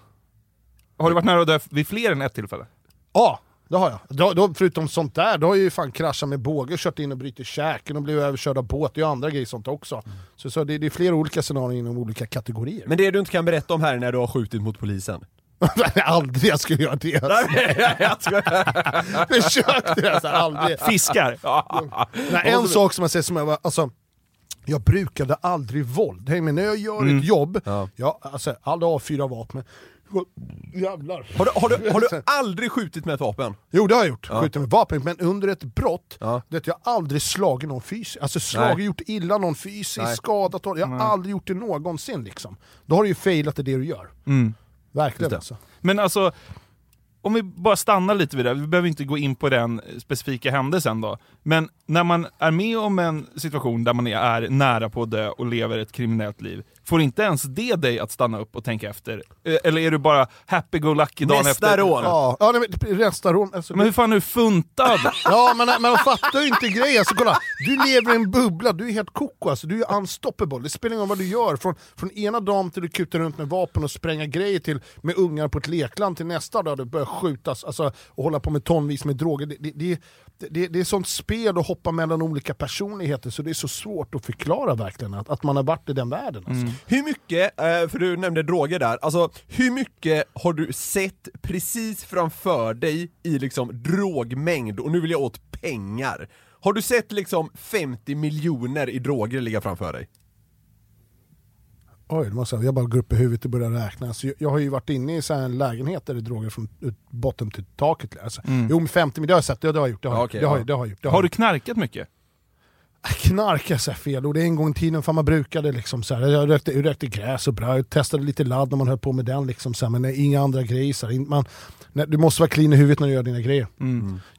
Har du varit nära att dö vid fler än ett tillfälle? Ja, det har jag. Då, då, förutom sånt där, då har jag ju fan kraschat med båge, kört in och brutit käken och blivit överkörd av båt. Det är andra grejer sånt också. Så, så det, det är flera olika scenarier inom olika kategorier. Men det du inte kan berätta om här är när du har skjutit mot polisen? aldrig jag skulle göra det. Alltså. jag skojar. Försökte alltså, aldrig. Fiskar? Nej, en sak som jag säger som jag var, alltså, jag brukade aldrig våld. Häng med, när jag gör ett jobb, Ja. jag alltså, aldrig har fyra vapen. Jävlar. Har du, har, du, har du aldrig skjutit med ett vapen? Jo det har jag gjort, skjutit med vapen, men under ett brott, Ja. det jag har aldrig slagit någon fysiskt, alltså slagit, Nej. gjort illa någon fysiskt, Nej. skadat någon. jag har aldrig gjort det någonsin liksom. Då har du ju failat i det du gör. Mm. Verkligen alltså. Men alltså, om vi bara stannar lite vid det, vi behöver inte gå in på den specifika händelsen då. Men när man är med om en situation där man är nära på att dö och lever ett kriminellt liv, får inte ens det dig att stanna upp och tänka efter? Eh, Eller är du bara happy-go-lucky dagen Nästa efter? rån. Ja, ja nej, nästa rån. Alltså, Men hur fan är du funtad? Ja men, de fattar ju inte grejen. Alltså, kolla, du lever i en bubbla, du är helt koko alltså. Du är unstoppable. Det spelar ingen roll vad du gör. Från, från ena dagen till du kutar runt med vapen och spränga grejer till med ungar på ett lekland till nästa dag du börjar skjutas alltså, och hålla på med tonvis med droger. Det, det, det, det, det är sånt spel att hoppa mellan olika personligheter så det är så svårt att förklara verkligen att, att man har varit i den världen. Alltså. Hur mycket, eh, för du nämnde droger där, alltså hur mycket har du sett precis framför dig i liksom drogmängd, och nu vill jag åt pengar. Har du sett liksom 50 miljoner i droger ligga framför dig? Oj, det måste jag, jag bara går upp i huvudet och börjar räkna. Alltså, jag, jag har ju varit inne i så här en lägenhet där det är droger från botten till taket. Alltså. Jo, men 50 miljoner, har jag sett, det, det har jag gjort. Det har, Ja, jag- okej, det har, ja. jag- det har jag gjort. Det har Har jag du knarkat mycket? Knarka så här fel och det är en gång i tiden för man brukade liksom så här. Jag rökte, jag rökte gräs och bra, jag testade lite ladd när man höll på med den liksom så här, men är inga andra grejer. Så här. Man, nej, du måste vara clean i huvudet när du gör dina grejer.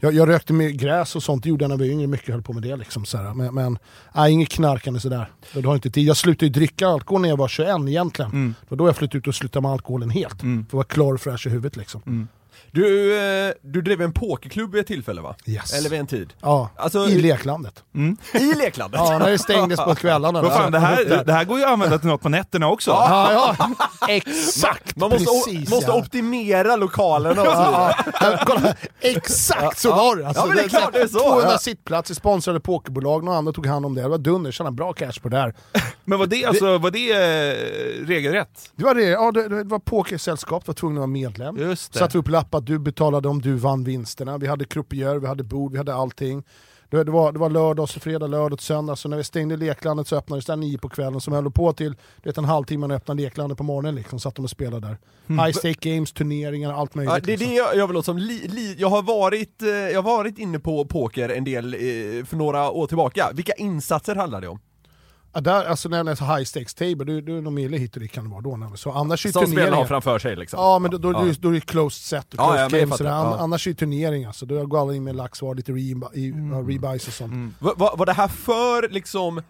Jag, jag rökte med gräs och sånt, det gjorde jag när jag var yngre, mycket höll på med det liksom så här. Men, men nej, inget knarkande sådär. Det har inte tid. Jag slutade ju dricka alkohol när jag var 21 egentligen. Det var då jag flyttade ut och slutade med alkoholen helt. För att vara klar och fräsch i huvudet liksom. Du, eh, du drev en pokerklubb vid ett tillfälle va? Yes. Eller vid en tid? Ja, Alltså- i leklandet. I leklandet? Ja, när det stängdes på kvällarna. Vad fan, det, här, det här går ju att använda till något på nätterna också. Ja, ja. Exakt! Man måste, precis, måste ja. optimera lokalerna och så vidare. Ja, kolla, exakt så var det! Alltså, Ja, men det är klart det är så, 200 ja. sittplatser, sponsrade pokerbolag, några andra tog hand om det. Det var dunder, tjänade bra cash på det här. Men var det, alltså, var det eh, regelrätt? Det var det, ja, det, det var pokersällskap, var tvungna att vara medlem. Just det. Satte upp lappar, du betalade om du vann vinsterna. Vi hade croupier, vi hade bord, vi hade allting. Det, det, var, det var lördag, så fredag, lördag, söndag. Så när vi stängde leklandet så öppnades det nio på kvällen. Som höll på till du vet, en halvtimme när öppnade leklandet på morgonen. Liksom, satt de och spelade där. High stake games, turneringar, allt möjligt. Ja, det är liksom. det jag, jag vill låta som, li, li, jag, har varit, eh, jag har varit inne på poker en del eh, för några år tillbaka. Vilka insatser handlar det om? Ja, där, alltså när det är så high stakes table, du, du är nog mille hit och dit kan det vara då. Så annars är Som spelarna har framför sig liksom? Ja men då, då, Ja. då, då är det closed set och Ja, closed ja, games. fattar. sådär. An- Ja. Annars är det turneringar, så då går alla in med laxvar, lite re- ja, rebuys och sånt. Va, va, var det här för liksom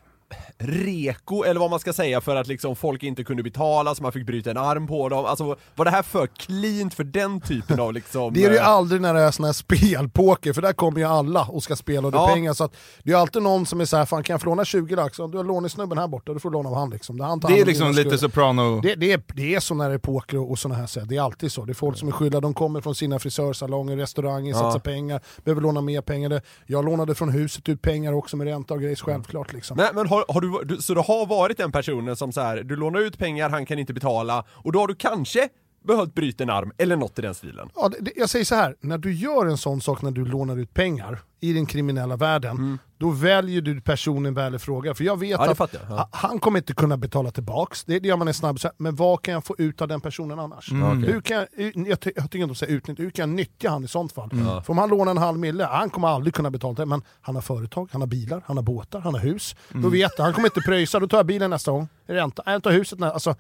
reko, eller vad man ska säga, för att liksom folk inte kunde betala så man fick bryta en arm på dem? Alltså var det här för cleant för den typen av liksom... Det är det ju eh, aldrig när det är sån här spelpoker, för där kommer ju alla och ska spela och det är Ja. pengar. Så att det är alltid någon som är så här, fan kan jag få låna 20 lax? Du har lånesnubben här borta, du får låna av han liksom. Det, han Det är om liksom lite soprano... Det, det, är, det är så när det är poker och, och såna här sätt. Det är alltid så. Det är folk som är skyldiga, de kommer från sina frisörsalonger, restauranger, Ja. satsar pengar, behöver låna mer pengar. Jag lånade från huset ut pengar också med ränta och grejer, självklart liksom. Men, men har, har du, du, så du har varit den personen som så här, du lånar ut pengar, han kan inte betala, och då har du kanske behövt bryta en arm, eller något i den stilen? Ja, det, det, jag säger så här, när du gör en sån sak när du lånar ut pengar i den kriminella världen, då väljer du personen väl i fråga. För jag vet Mm. Ja, att jag. Ja. ha- han kommer inte kunna betala tillbaks, det, det gör man en snabb men vad kan jag få ut av den personen annars? Mm. Hur kan jag, jag, jag tycker inte att säga utnyttja, hur kan jag nyttja han i sånt fall? Mm. För om han lånar en halv mille, han kommer aldrig kunna betala det, men han har företag, han har bilar, han har båtar, han har hus. Mm. Då vet jag, han kommer inte pröjsa, då tar jag bilen nästa gång. Ränta, jag tar huset nästa. Alltså,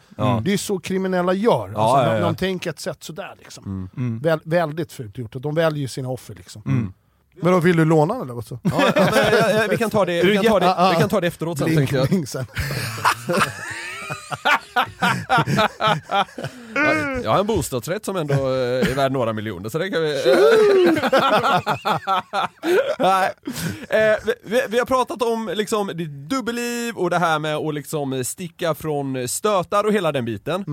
Det är så kriminella gör. Alltså, Ja, ja, de-. De tänker ett sätt sådär liksom. Väl, väldigt fult gjort, de väljer sina offer liksom. Men då vill du låna eller? Vad så? Ja, ja, men, eh, vi, kan ta det, vi, kan ta det, vi kan ta det efteråt sen tänkte jag. sen. Jag har en bostadsrätt som ändå eh, är värd några miljoner, så det kan vi... Nej. Eh, vi- vi, har pratat om liksom ditt dubbelliv och det här med att liksom sticka från stötar och hela den biten. K-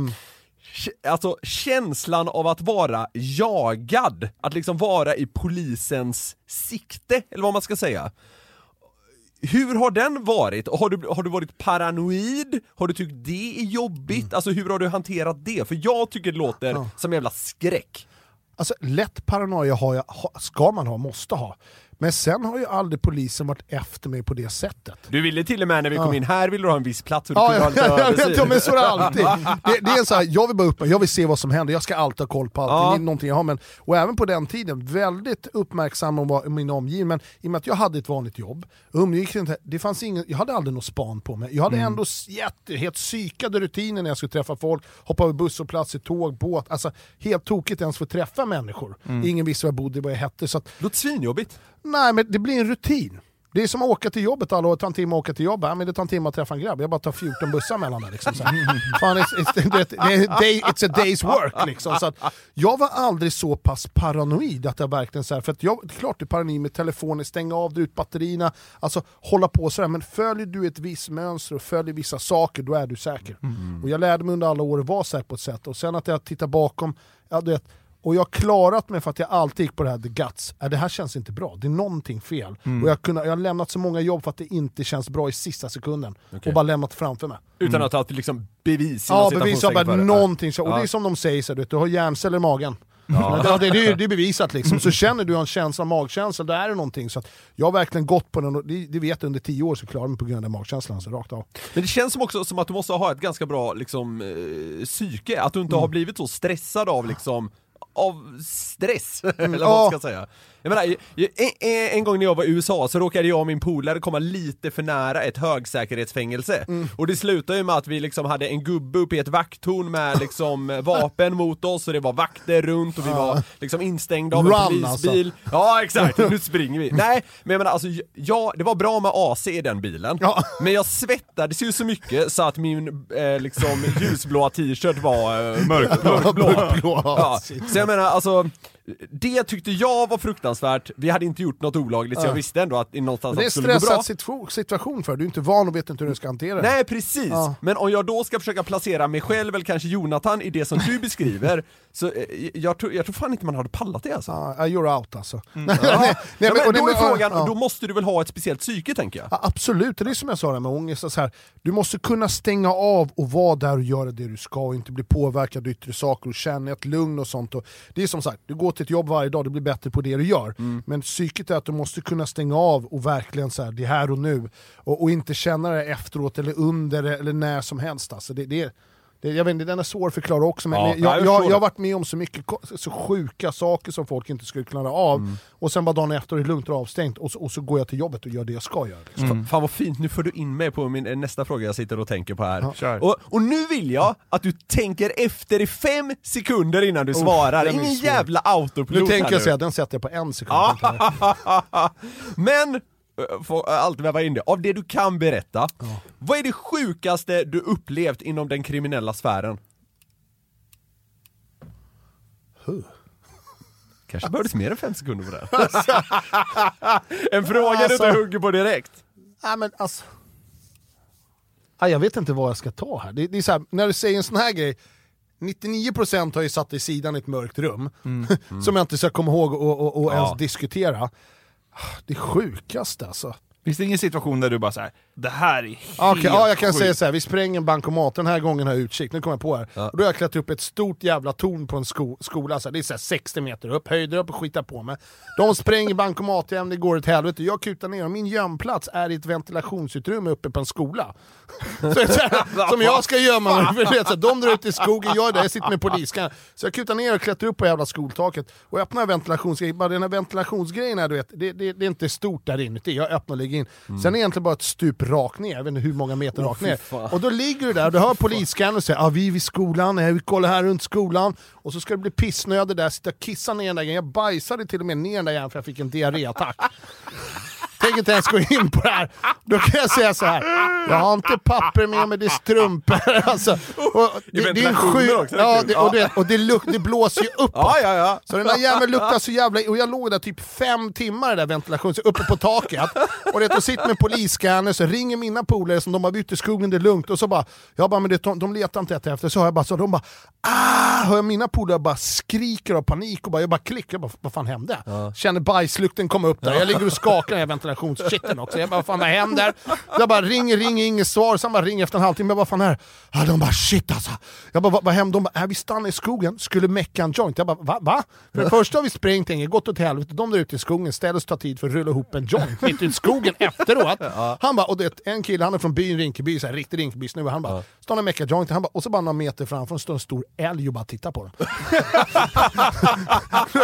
Alltså känslan av att vara jagad, att liksom vara i polisens sikte, eller vad man ska säga. Hur har den varit? Har du, har du varit paranoid? Har du tyckt det är jobbigt? Alltså hur har du hanterat det? För jag tycker det låter som en jävla skräck. Alltså lätt paranoia har jag, ska man ha, måste ha. Men sen har ju aldrig polisen varit efter mig på det sättet. Du ville till och med när vi kom in här ville du ha en viss plats och du Ja, kunde ha ja, lite ja, jag översikt. vet, ja, men så är det alltid. Det, det är så här, jag vill bara upp jag vill se vad som händer, jag ska alltid ha koll på allting. Ja. Det är någonting jag har, men, och även på den tiden, väldigt uppmärksam om vad- min omgivning. Men i och med att jag hade ett vanligt jobb, umgicks inte, det fanns ingen, jag hade aldrig något span på mig. Jag hade ändå s- jätte, helt psykade rutiner när jag skulle träffa folk, hoppa över busshållplatser, tåg, båt. Alltså helt tokigt ens att träffa människor. Ingen visste var jag bodde, vad jag hette. Så att, låter svinjobbigt. Nej, men det blir en rutin. Det är som att åka till jobbet alla år, det tar en timme att åka till jobbet. Ja, men det tar en timme att träffa en grabb, jag bara tar 14 bussar mellan där. Liksom. Fan, it's, it's, det, det är en day, it's a day's work. Liksom. Så att jag var aldrig så pass paranoid att jag verkligen så här, för att jag, det är klart du är paranoid med telefonen, stänga av, dra ut batterierna, alltså hålla på sådär. Men följer du ett visst mönster och följer vissa saker, då är du säker. Och jag lärde mig under alla år att vara säker på ett sätt. Och sen att jag tittar bakom, ja, du vet, och jag har klarat mig för att jag alltid gick på det här the guts. Äh, det här känns inte bra, det är någonting fel. Och jag, kunde, jag har lämnat så många jobb för att det inte känns bra i sista sekunden. Och bara lämnat framför mig. Utan att ha till liksom bevis Ja, bevis citationstecken bara någonting. Så, och Ja. det är som de säger, så, du, vet, du har hjärnceller i magen. Ja. Det, det, det är bevisat liksom. Så känner du en känsla, magkänsla, då är det någonting. Så att jag har verkligen gått på den, och det, det vet jag under tio år så klarar jag mig på grund av den magkänslan, alltså, rakt av. Men det känns som också som att du måste ha ett ganska bra liksom, eh, psyke, att du inte Mm. har blivit så stressad av liksom av stress, eller vad man ska säga. Jag menar, en, en gång när jag var i USA så råkade jag och min polare komma lite för nära ett högsäkerhetsfängelse. Mm. Och det slutade ju med att vi liksom hade en gubbe uppe i ett vakttorn med liksom vapen mot oss och det var vakter runt och vi var liksom instängda av en Run, polisbil. Ja exakt, nu springer vi. Nej, men jag menar alltså, ja, det var bra med AC i den bilen. Ja. Men jag svettades ju så mycket så att min eh, liksom ljusblåa t-shirt var eh, mörkblå. Mörkblå, Ja. Så jag menar alltså, det tyckte jag var fruktansvärt. Vi hade inte gjort något olagligt så jag visste ändå att någonstans Det är att det skulle gå bra. stressad situ- situation för du är inte van och vet inte hur du ska hantera det. Nej precis, Ja. men om jag då ska försöka placera mig själv eller kanske Jonathan i det som du beskriver, så eh, jag, tror, jag tror fan inte man hade pallat det alltså. Ja, you're out alltså. Nej, Ja. nej, ja, men och det- då är frågan, ja. då måste du väl ha ett speciellt psyke tänker jag? Ja, absolut, det är som jag sa där med ångest. Så här, du måste kunna stänga av och vara där och göra det du ska och inte bli påverkad av yttre saker och känna ett lugn och sånt. Och det är som sagt, du går till ett jobb varje dag, du blir bättre på det du gör. Men psyket är att du måste kunna stänga av och verkligen så här, det är här och nu. Och, och inte känna det efteråt eller under eller när som helst. Alltså, det, det, det, jag vet inte, den är svår att förklara också, men Ja, jag, jag jag, har varit med om så mycket så sjuka saker som folk inte skulle klara av, och sen bara dagen efter är det lugnt och avstängt, och så, och så går jag till jobbet och gör det jag ska göra. Liksom. Fan- Fan vad fint, nu får du in mig på min eh, nästa fråga jag sitter och tänker på här. Kör. Och, och nu vill jag att du tänker efter i fem sekunder innan du svarar. den är Ingen jävla autopilot Nu tänker jag säga, den sätter jag på en sekund. Men, eh, får alltid väva in det, av det du kan berätta, vad är det sjukaste du upplevt inom den kriminella sfären? Huh. Kanske behövdes mer än fem sekunder på det. en fråga du Alltså- inte hugger på direkt. Nej men alltså... Ja, jag vet inte vad jag ska ta här. Det, det är så här, när du säger en sån här grej, 99% har ju satt i sidan i ett mörkt rum, som jag inte ska komma ihåg och, och, och Ja. ens diskutera. Det sjukaste alltså. Finns det ingen situation där du bara såhär, det här är helt Okej, ja, jag kan sjukt. säga så här. vi spränger en bankomat, den här gången har jag utkik, nu kommer jag på här. Och då har jag klättrat upp ett stort jävla torn på en sko skola, så här, det är så här 60 meter upp, höjder upp och skitar på mig. De spränger bankomat igen, det går ett helvete, jag kutar ner och min gömplats är i ett ventilationsutrymme uppe på en skola. Så så här, som jag ska gömma mig, för så här, de drar ut i skogen, jag är där, jag sitter med poliskan. Så jag kutar ner och klättrar upp på jävla skoltaket och öppnar ventilationsgrejen, bara den här ventilationsgrejen här, du vet, det, det, det är inte stort där inuti, jag öppnar och lägger in. Sen är det egentligen bara ett stup rakt ner, jag vet inte hur många meter rakt ner. fan. Och då ligger du där och du hör polisscannern och säger ah, vi är vid skolan, vi kollar här runt skolan. Och så ska det bli pissnödig där, sitta och kissa ner den där grejen. Jag bajsade till och med ner den där jäveln för jag fick en diarréattack. Tänker inte ens gå in på det här. Då kan jag säga så här. jag har inte papper med mig, det är strumpor. Alltså, och det, det är sju... ventilationen Ja, det, och det, och det, luk, det blåser ju uppåt. Ja, ja, ja. Så den där jäveln luktar så jävla... Och jag låg där typ fem timmar i där ventilationen, uppe på taket. Och det, sitter med polisscanner, så ringer mina polare som de har bytt i skogen, det är lugnt. Och så bara, jag bara, men det, de, letar inte efter. Så hör jag bara, så de bara, ah! Hör jag mina polare bara skriker av panik och bara, jag bara klickar, jag vad fan hände? Känner bajslukten komma upp där, jag ligger och skakar i den här ventilationsshitten också. Jag bara, fan vad händer? Jag bara ringer, ringer, inget svar. Sen bara ringer efter en halvtimme. Jag bara, fan är? Ja, de bara shit alltså. Jag bara, vad, vad hände? De bara, äh, vi stannade i skogen, skulle mecka en joint. Jag bara, va? va? För det första har vi sprängt inget, gått åt helvete. De där ute i skogen ställer sig ta tid för att rulla ihop en joint mitt ute i skogen efteråt. Han bara, och det, en kille, han är från byn Rinkeby, så här, riktig Rinkeby-snubbe. Han bara, står och meckar joint. Han bara, och så bara några meter framför står en stor älg och bara tittar på den.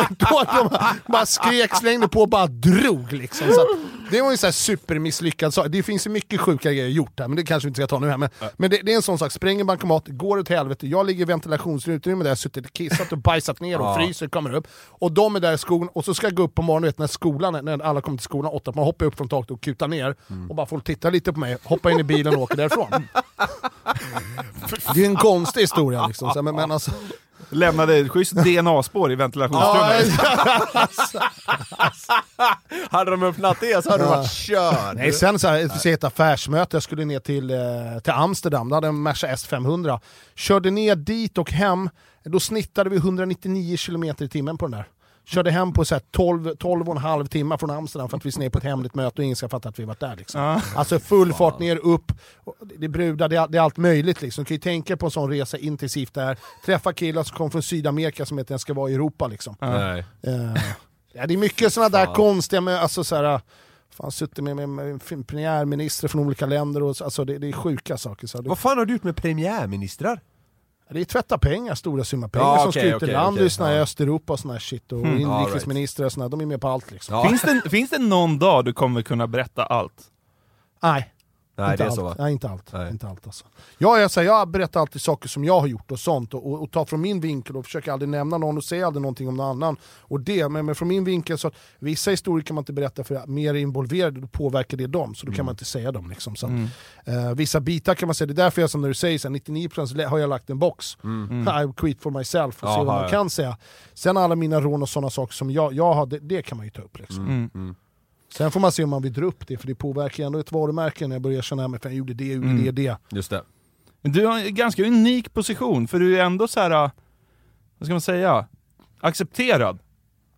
Då de bara skrek, slängde på och bara drog liksom. Så det var ju en sån här supermisslyckad sak. Det finns ju mycket sjuka grejer gjort här, men det kanske vi inte ska ta nu här. Men, men det, det är en sån sak, spränger bankomat, går åt helvete, jag ligger i ventilationsutrymme där jag suttit och kissat och bajsat ner och fryser, kommer upp. Och de är där i skogen, och så ska jag gå upp på morgonen, vet, när skolan, är- när alla kommer till skolan åtta, man hoppar upp från taket och kutar ner, och bara får titta lite på mig, hoppa in i bilen och åker därifrån. Det är en konstig historia liksom, så, men, men alltså... Lämnade ett schysst DNA-spår i ventilationstrummet. Hade de öppnat det så hade du varit körd. Nej, sen så här, ett, ett affärsmöte, jag skulle ner till, eh, till Amsterdam, då hade en Merca S500. Körde ner dit och hem, då snittade vi 199 km i timmen på den där. Körde hem på så här 12, 12 och en halv timme från Amsterdam för att vi är ner på ett hemligt möte och ingen ska fatta att vi varit där. Liksom. Alltså full fart ner, upp, det är brudar, det är, det är allt möjligt. Liksom. Du kan ju tänka på en sån resa intensivt där, träffa killar som kom från Sydamerika som inte ens ska vara i Europa. Liksom. Nej. Eh, ja, det är mycket sådana där konstiga, med, alltså så här, fan, suttit med, med, med premiärministrar från olika länder, och, så- alltså, det, det är sjuka saker. Så Vad fan har du gjort med premiärministrar? Det är tvätta pengar, stora summor pengar Ja, som okej, ska ut i okej, land okej, i ja. Östeuropa och såna här shit, och Mm, inrikesministrar och såna, de är med på allt liksom. Ja. Finns, det, finns det någon dag du kommer kunna berätta allt? Nej. Nej inte det är allt. så va? Nej, inte allt. Nej. Inte allt alltså. jag, jag, säger, jag berättar alltid saker som jag har gjort och sånt och, och, och tar från min vinkel och försöker aldrig nämna någon och säger aldrig någonting om någon annan. Och det, men, men från min vinkel så att vissa historier kan man inte berätta för mer involverade, då påverkar det dem, så då kan man inte säga dem. Liksom. Så att, eh, vissa bitar kan man säga, det är därför jag som när du säger så här, 99% har jag lagt en box. I quit for myself och se Jaha, vad man ja. kan säga. Sen alla mina rån och sådana saker som jag, jag har, det, det kan man ju ta upp. Liksom. Mm. Sen får man se om man vill dra upp det, för det påverkar ändå ett varumärke när jag börjar känna mig för jag gjorde det, jag gjorde Mm. det, det. Just det. Du har en ganska unik position, för du är ändå så här, vad ska man säga, accepterad.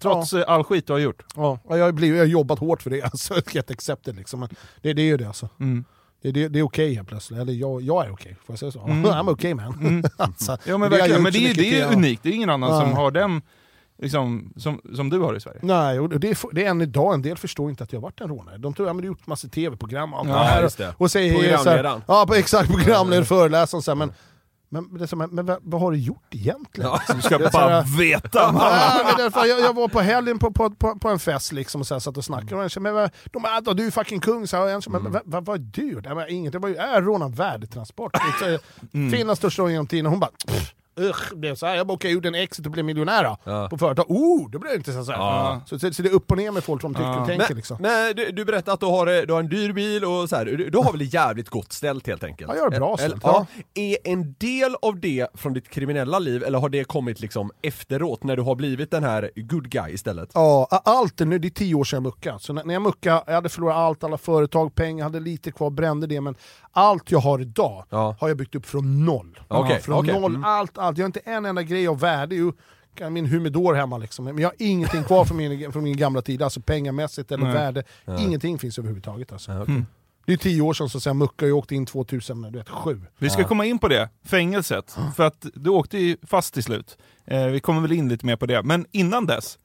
Trots äh, all skit du har gjort. Ja, jag har, blivit, jag har jobbat hårt för det, alltså, get accepted liksom. Men det, det är ju det alltså. Mm. Det, det, det är okej helt plötsligt, eller jag, jag är okej, får jag säga så? Mm. I'm okay man. alltså, Ja men verkligen, men det är, det är ja. unikt. Det är ingen annan som Nej. har den, liksom, som, som du har i Sverige. Nej, och det, är- det är än idag, en del förstår inte att jag har varit en rånare. De tror att ja, du har gjort massa tv-program och allt Ja, det här. just det. Och säger Programledaren. Ja, på, exakt, programledare, föreläsaren så här, men, men, det är så, men, men vad, vad har du gjort egentligen? Ja. Du ska bara här- veta! Ja, men därför, jag, jag var på helgen på, på, på, på en fest liksom och så här, satt och snackade och jag sa, men vad- de bara, "Ah, du är fucking kung, så här, och jag sa, men vad, vad, vad är du? Det var inget, det var ju, jag rånade värdetransport. Det är Mm. Finlands största rån genom tiden, och hon bara, "Pff, Det blev så här. Jag bara, okej, jag gjorde en exit och blev miljonär då, Ja. på företag. Oh, det blev inte så här. Ja. Så, så, så det är upp och ner med folk som tycker Ja. och tänker Men, liksom. men du, du berättade att du har, eh, du har en dyr bil och så här, du, du har väl det jävligt gott ställt helt enkelt? Ja, jag har det bra ställt, ja. Är en del av det från ditt kriminella liv, eller har det kommit liksom efteråt när du har blivit den här good guy istället? Ja, allt är nu, det är tio år sedan jag muckade. Så när, när jag muckade, jag hade förlorat allt, alla företag, pengar, hade lite kvar, brände det. Men allt jag har idag har jag byggt upp från noll. Okej, från okej. noll, Mm. allt, allt. Jag har inte en enda grej av värde. Jo, min humidor hemma liksom. Men jag har ingenting kvar från min, från min gamla tid, alltså pengamässigt eller Nej. värde. Ingenting finns överhuvudtaget alltså. Ja, okej. Mm. Det är tio år sedan så jag muckade och åkte in 2007. Vi ska komma in på det, fängelset. För att du åkte ju fast till slut. Eh, vi kommer väl in lite mer på det. Men innan dess,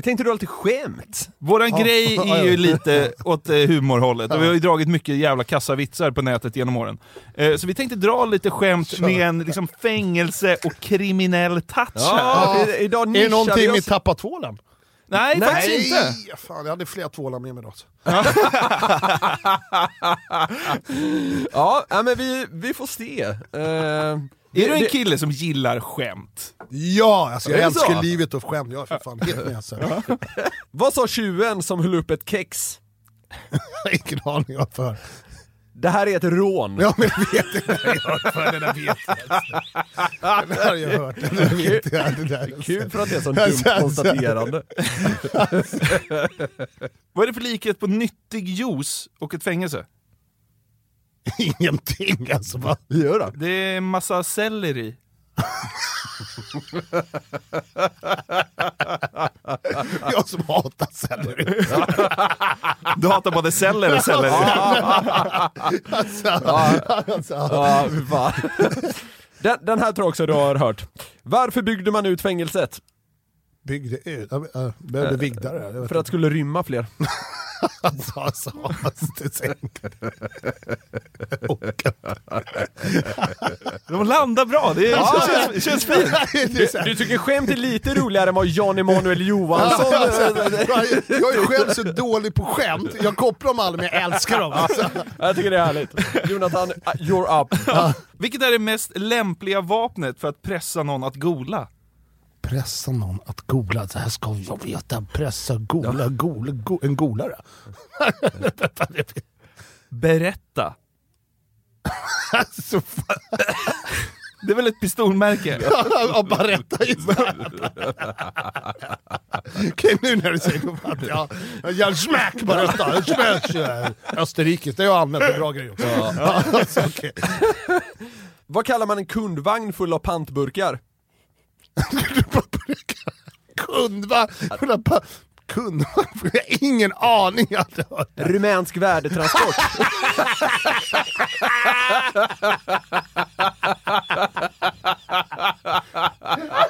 Vi tänkte du alltid skämt? våran Ja. grej är ju lite åt eh, humorhållet. Och vi har ju dragit mycket jävla kassavitsar på nätet genom åren. Eh, så vi tänkte dra lite skämt Kör. med en liksom, fängelse och kriminell touch här. Ja, idag Är det någonting med tappa tvålen? Nej, Nej. faktiskt inte. Nej, fan, jag hade flera tvålar med mig då. Ja, men vi, vi får se. Eh, Är du en kille som gillar skämt? Ja, alltså jag älskar så? livet och skämt. Jag är för fan helt med alltså. Vad sa tjuven som höll upp ett kex? Ingen aning vad för. Det här är ett rån. Ja men jag vet det där det där vet jag. Där har jag hört, det där vet jag. Där. Kul för att det är så Alltså, dumt alltså. konstaterande. Vad är det för likhet på nyttig juice och ett fängelse? Ingenting alltså. Va? Gör det? Det är massa selleri. Jag som hatar selleri. Du hatar både celler och celler. Alltså, alltså, Ja, fy fan. Den, den här tror jag också du har hört. Varför byggde man ut fängelset? byggde ut, jag äh, behövde. Jag vet För att skulle rymma fler. Alltså, alltså, alltså, det sänkte. De landar bra, det känns, det känns fint. Det är så här- Du tycker skämt är lite roligare än vad Jan Emanuel Johansson... Alltså, jag, är själv så dålig på skämt, jag kopplar dem aldrig men jag älskar dem. Alltså. Jag tycker det är härligt. Jonathan, you're up. Vilket är det mest lämpliga vapnet för att pressa någon att gola? Pressa någon att googla, det här ska jag veta. Pressa, googla, googla, go, en golare. Berätta. Alltså. Det är väl ett pistolmärke? Ja, Baretta istället. Okej, nu när du säger det. Ja, ja, smack Baretta, smash. Österrike, det har jag använt för bra grejer också. Ja, alltså, okej. Vad kallar man en kundvagn full av pantburkar? Kundvagn, kundvagn, jag har ingen aning. Jag hade. Rumänsk värdetransport.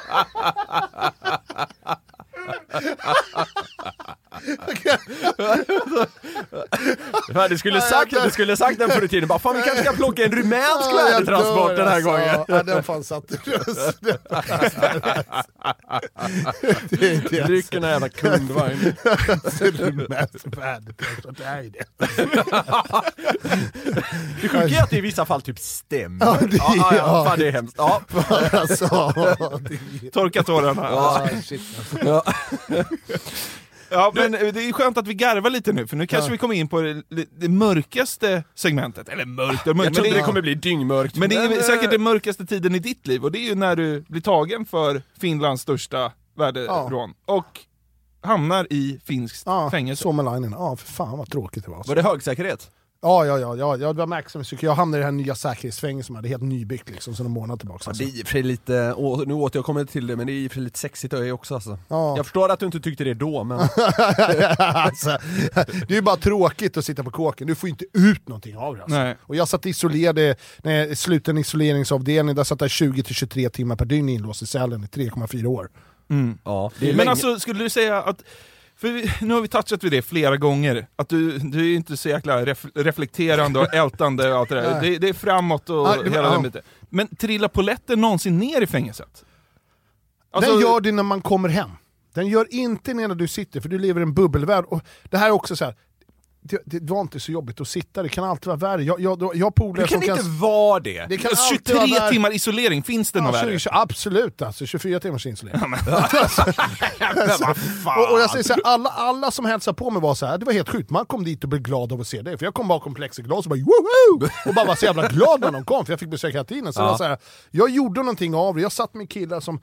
Fan, du skulle sagt, du skulle sagt den förr i tiden, bara fan vi kanske ska plocka en rumänsk Ja, värdetransport den här alltså. gången. Ja, den fan satt i rösten. Ryck en jävla kundvagn. det är det är det. Det sjuka är att det i vissa fall typ stämmer. Ja, Ja, det- ja, ja, ja. fan det är hemskt. Ja. Alltså. Torka tårarna. Ja. Shit, alltså. men det är skönt att vi garvar lite nu, för nu kanske vi kommer in på det, det mörkaste segmentet. Eller mörkt och mörkt, Jag men trodde det, det kommer bli dyngmörkt. men det är eh, säkert den mörkaste tiden i ditt liv, och det är ju när du blir tagen för Finlands största värderån. Och hamnar i finskt Ja, fängelse. Suomalainen. Ja, för fan vad tråkigt det var. Var det högsäkerhet? Ja, ja, ja, ja, ja det var Max som jag hamnade i det här nya säkerhetsfängelset som hade helt nybyggt liksom, sedan en månad tillbaka. Ja, Alltså. det är i lite, å- nu åt jag kommer till det, men det är i sig lite sexigt öje också alltså. Ja. Jag förstår att du inte tyckte det då, men... alltså, det är ju bara tråkigt att sitta på kåken, du får ju inte ut någonting av det. Alltså. Nej. Och jag satt isolerad, när jag slutade en isoleringsavdelning, där satt jag 20-23 timmar per dygn inlåst i cellen i 3,4 år. Mm. Ja, Men länge. alltså, skulle du säga att, för vi, nu har vi touchat vid det flera gånger, att du, du är inte så jäkla ref, reflekterande och ältande och allt det där. Det, det är framåt och det- hela ja. den biten. Men trillar poletten någonsin ner i fängelset? Alltså, Den gör det när man kommer hem. Den gör inte när du sitter, för du lever i en bubbelvärld. Och det här är också så här. Det, det var inte så jobbigt att sitta, det kan alltid vara värre. Jag, jag, jag polare Det kan inte vara det! Det kan 23 alltid vara värre. timmar isolering, finns det något Ja, värre? 20, absolut alltså, 24 timmars insulin. och, och jag säger så här, alla, alla som hälsade på mig var så här, det var helt sjukt, man kom dit och blev glad av att se det. För jag kom bakom plexiglas och bara woho! Och bara var så jävla glad när de kom, för jag fick besök hela tiden. Så var så här, jag gjorde någonting av det, jag satt med killar som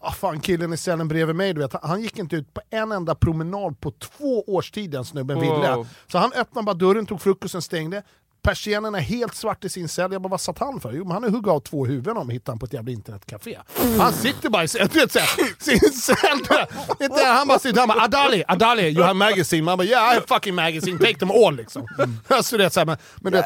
Ah, fan, killen i cellen bredvid mig, du vet, han, gick inte ut på en enda promenad på två års tid den snubben ville. Wow. Så han öppnade bara dörren, tog frukosten, stängde. Persiennen är helt svart i sin cell, jag bara vad satt han för? Jo men han är hugga av två huvuden om hittar han på ett jävla internetcafé. Han sitter bara i sin, vet, såhär, sin cell. Inte, han bara sitter han bara Adali, Adali, you have magazine. Man bara yeah I have fucking magazine, take them all liksom. Alltså, det är så här, men, men, vet,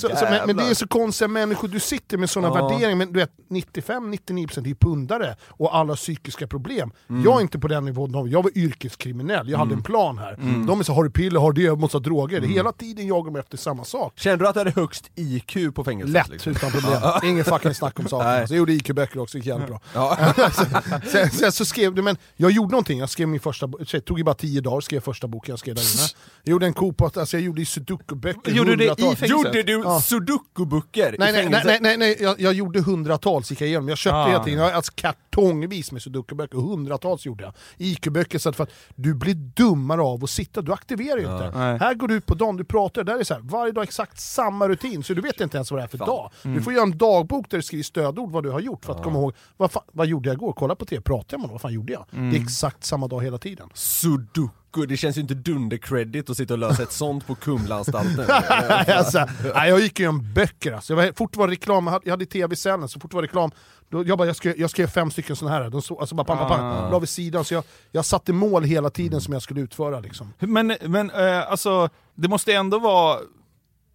så, så, men, men det är så konstiga människor, du sitter med sådana Ja. värderingar, men du vet 95-99% är pundare och alla psykiska problem. Jag är inte på den nivån, jag var yrkeskriminell, jag hade en plan här. De är så har du piller, har du det, jag måste ha droger. Hela tiden jagar de efter samma sak. Kände du att du hade högst IQ på fängelset? Lätt, liksom? utan problem. Ingen fucking snack om saken. Nej. Alltså, jag gjorde IQ-böcker också, gick jävligt bra. Ja. sen, sen så skrev du, men jag gjorde någonting, jag skrev min första, bo- det tog ju bara tio dagar, skrev första boken jag skrev där inne. Jag gjorde en Coop, alltså jag gjorde i sudoku-böcker. Gjorde du det i fängelset? Gjorde du Ja. sudoku-böcker Nej, nej, nej, nej, nej, nej. Jag, jag gjorde hundratals, gick jag igenom. Jag köpte Ah. hela tiden, alltså kartongvis med sudoku-böcker, hundratals gjorde jag. IQ-böcker, så att för att du blir dummare av att sitta, du aktiverar ju inte. Nej. Här går du ut på dagen, du pratar, där är så här, varje dag exakt samma rutin, så du vet inte ens vad det är för dag. Du får göra en dagbok där du skriver stödord vad du har gjort för att komma ihåg, vad, fan, vad gjorde jag igår? Kolla på tv, pratade jag med någon? Vad fan gjorde jag? Det är exakt samma dag hela tiden. Sudoku. det känns ju inte dunder-credit att sitta och lösa ett sånt på Kumlaanstalten. alltså, nej, jag gick igenom böcker alltså. Jag var, fort var reklam, jag hade, hade tv-sändning, så fort var reklam, då, jag, bara, jag, skrev, jag skrev fem stycken sådana här, de så, alltså bara pang, pang, pang, la vid sidan, så jag, jag satte mål hela tiden som jag skulle utföra. Liksom. Men, men eh, alltså, det måste ändå vara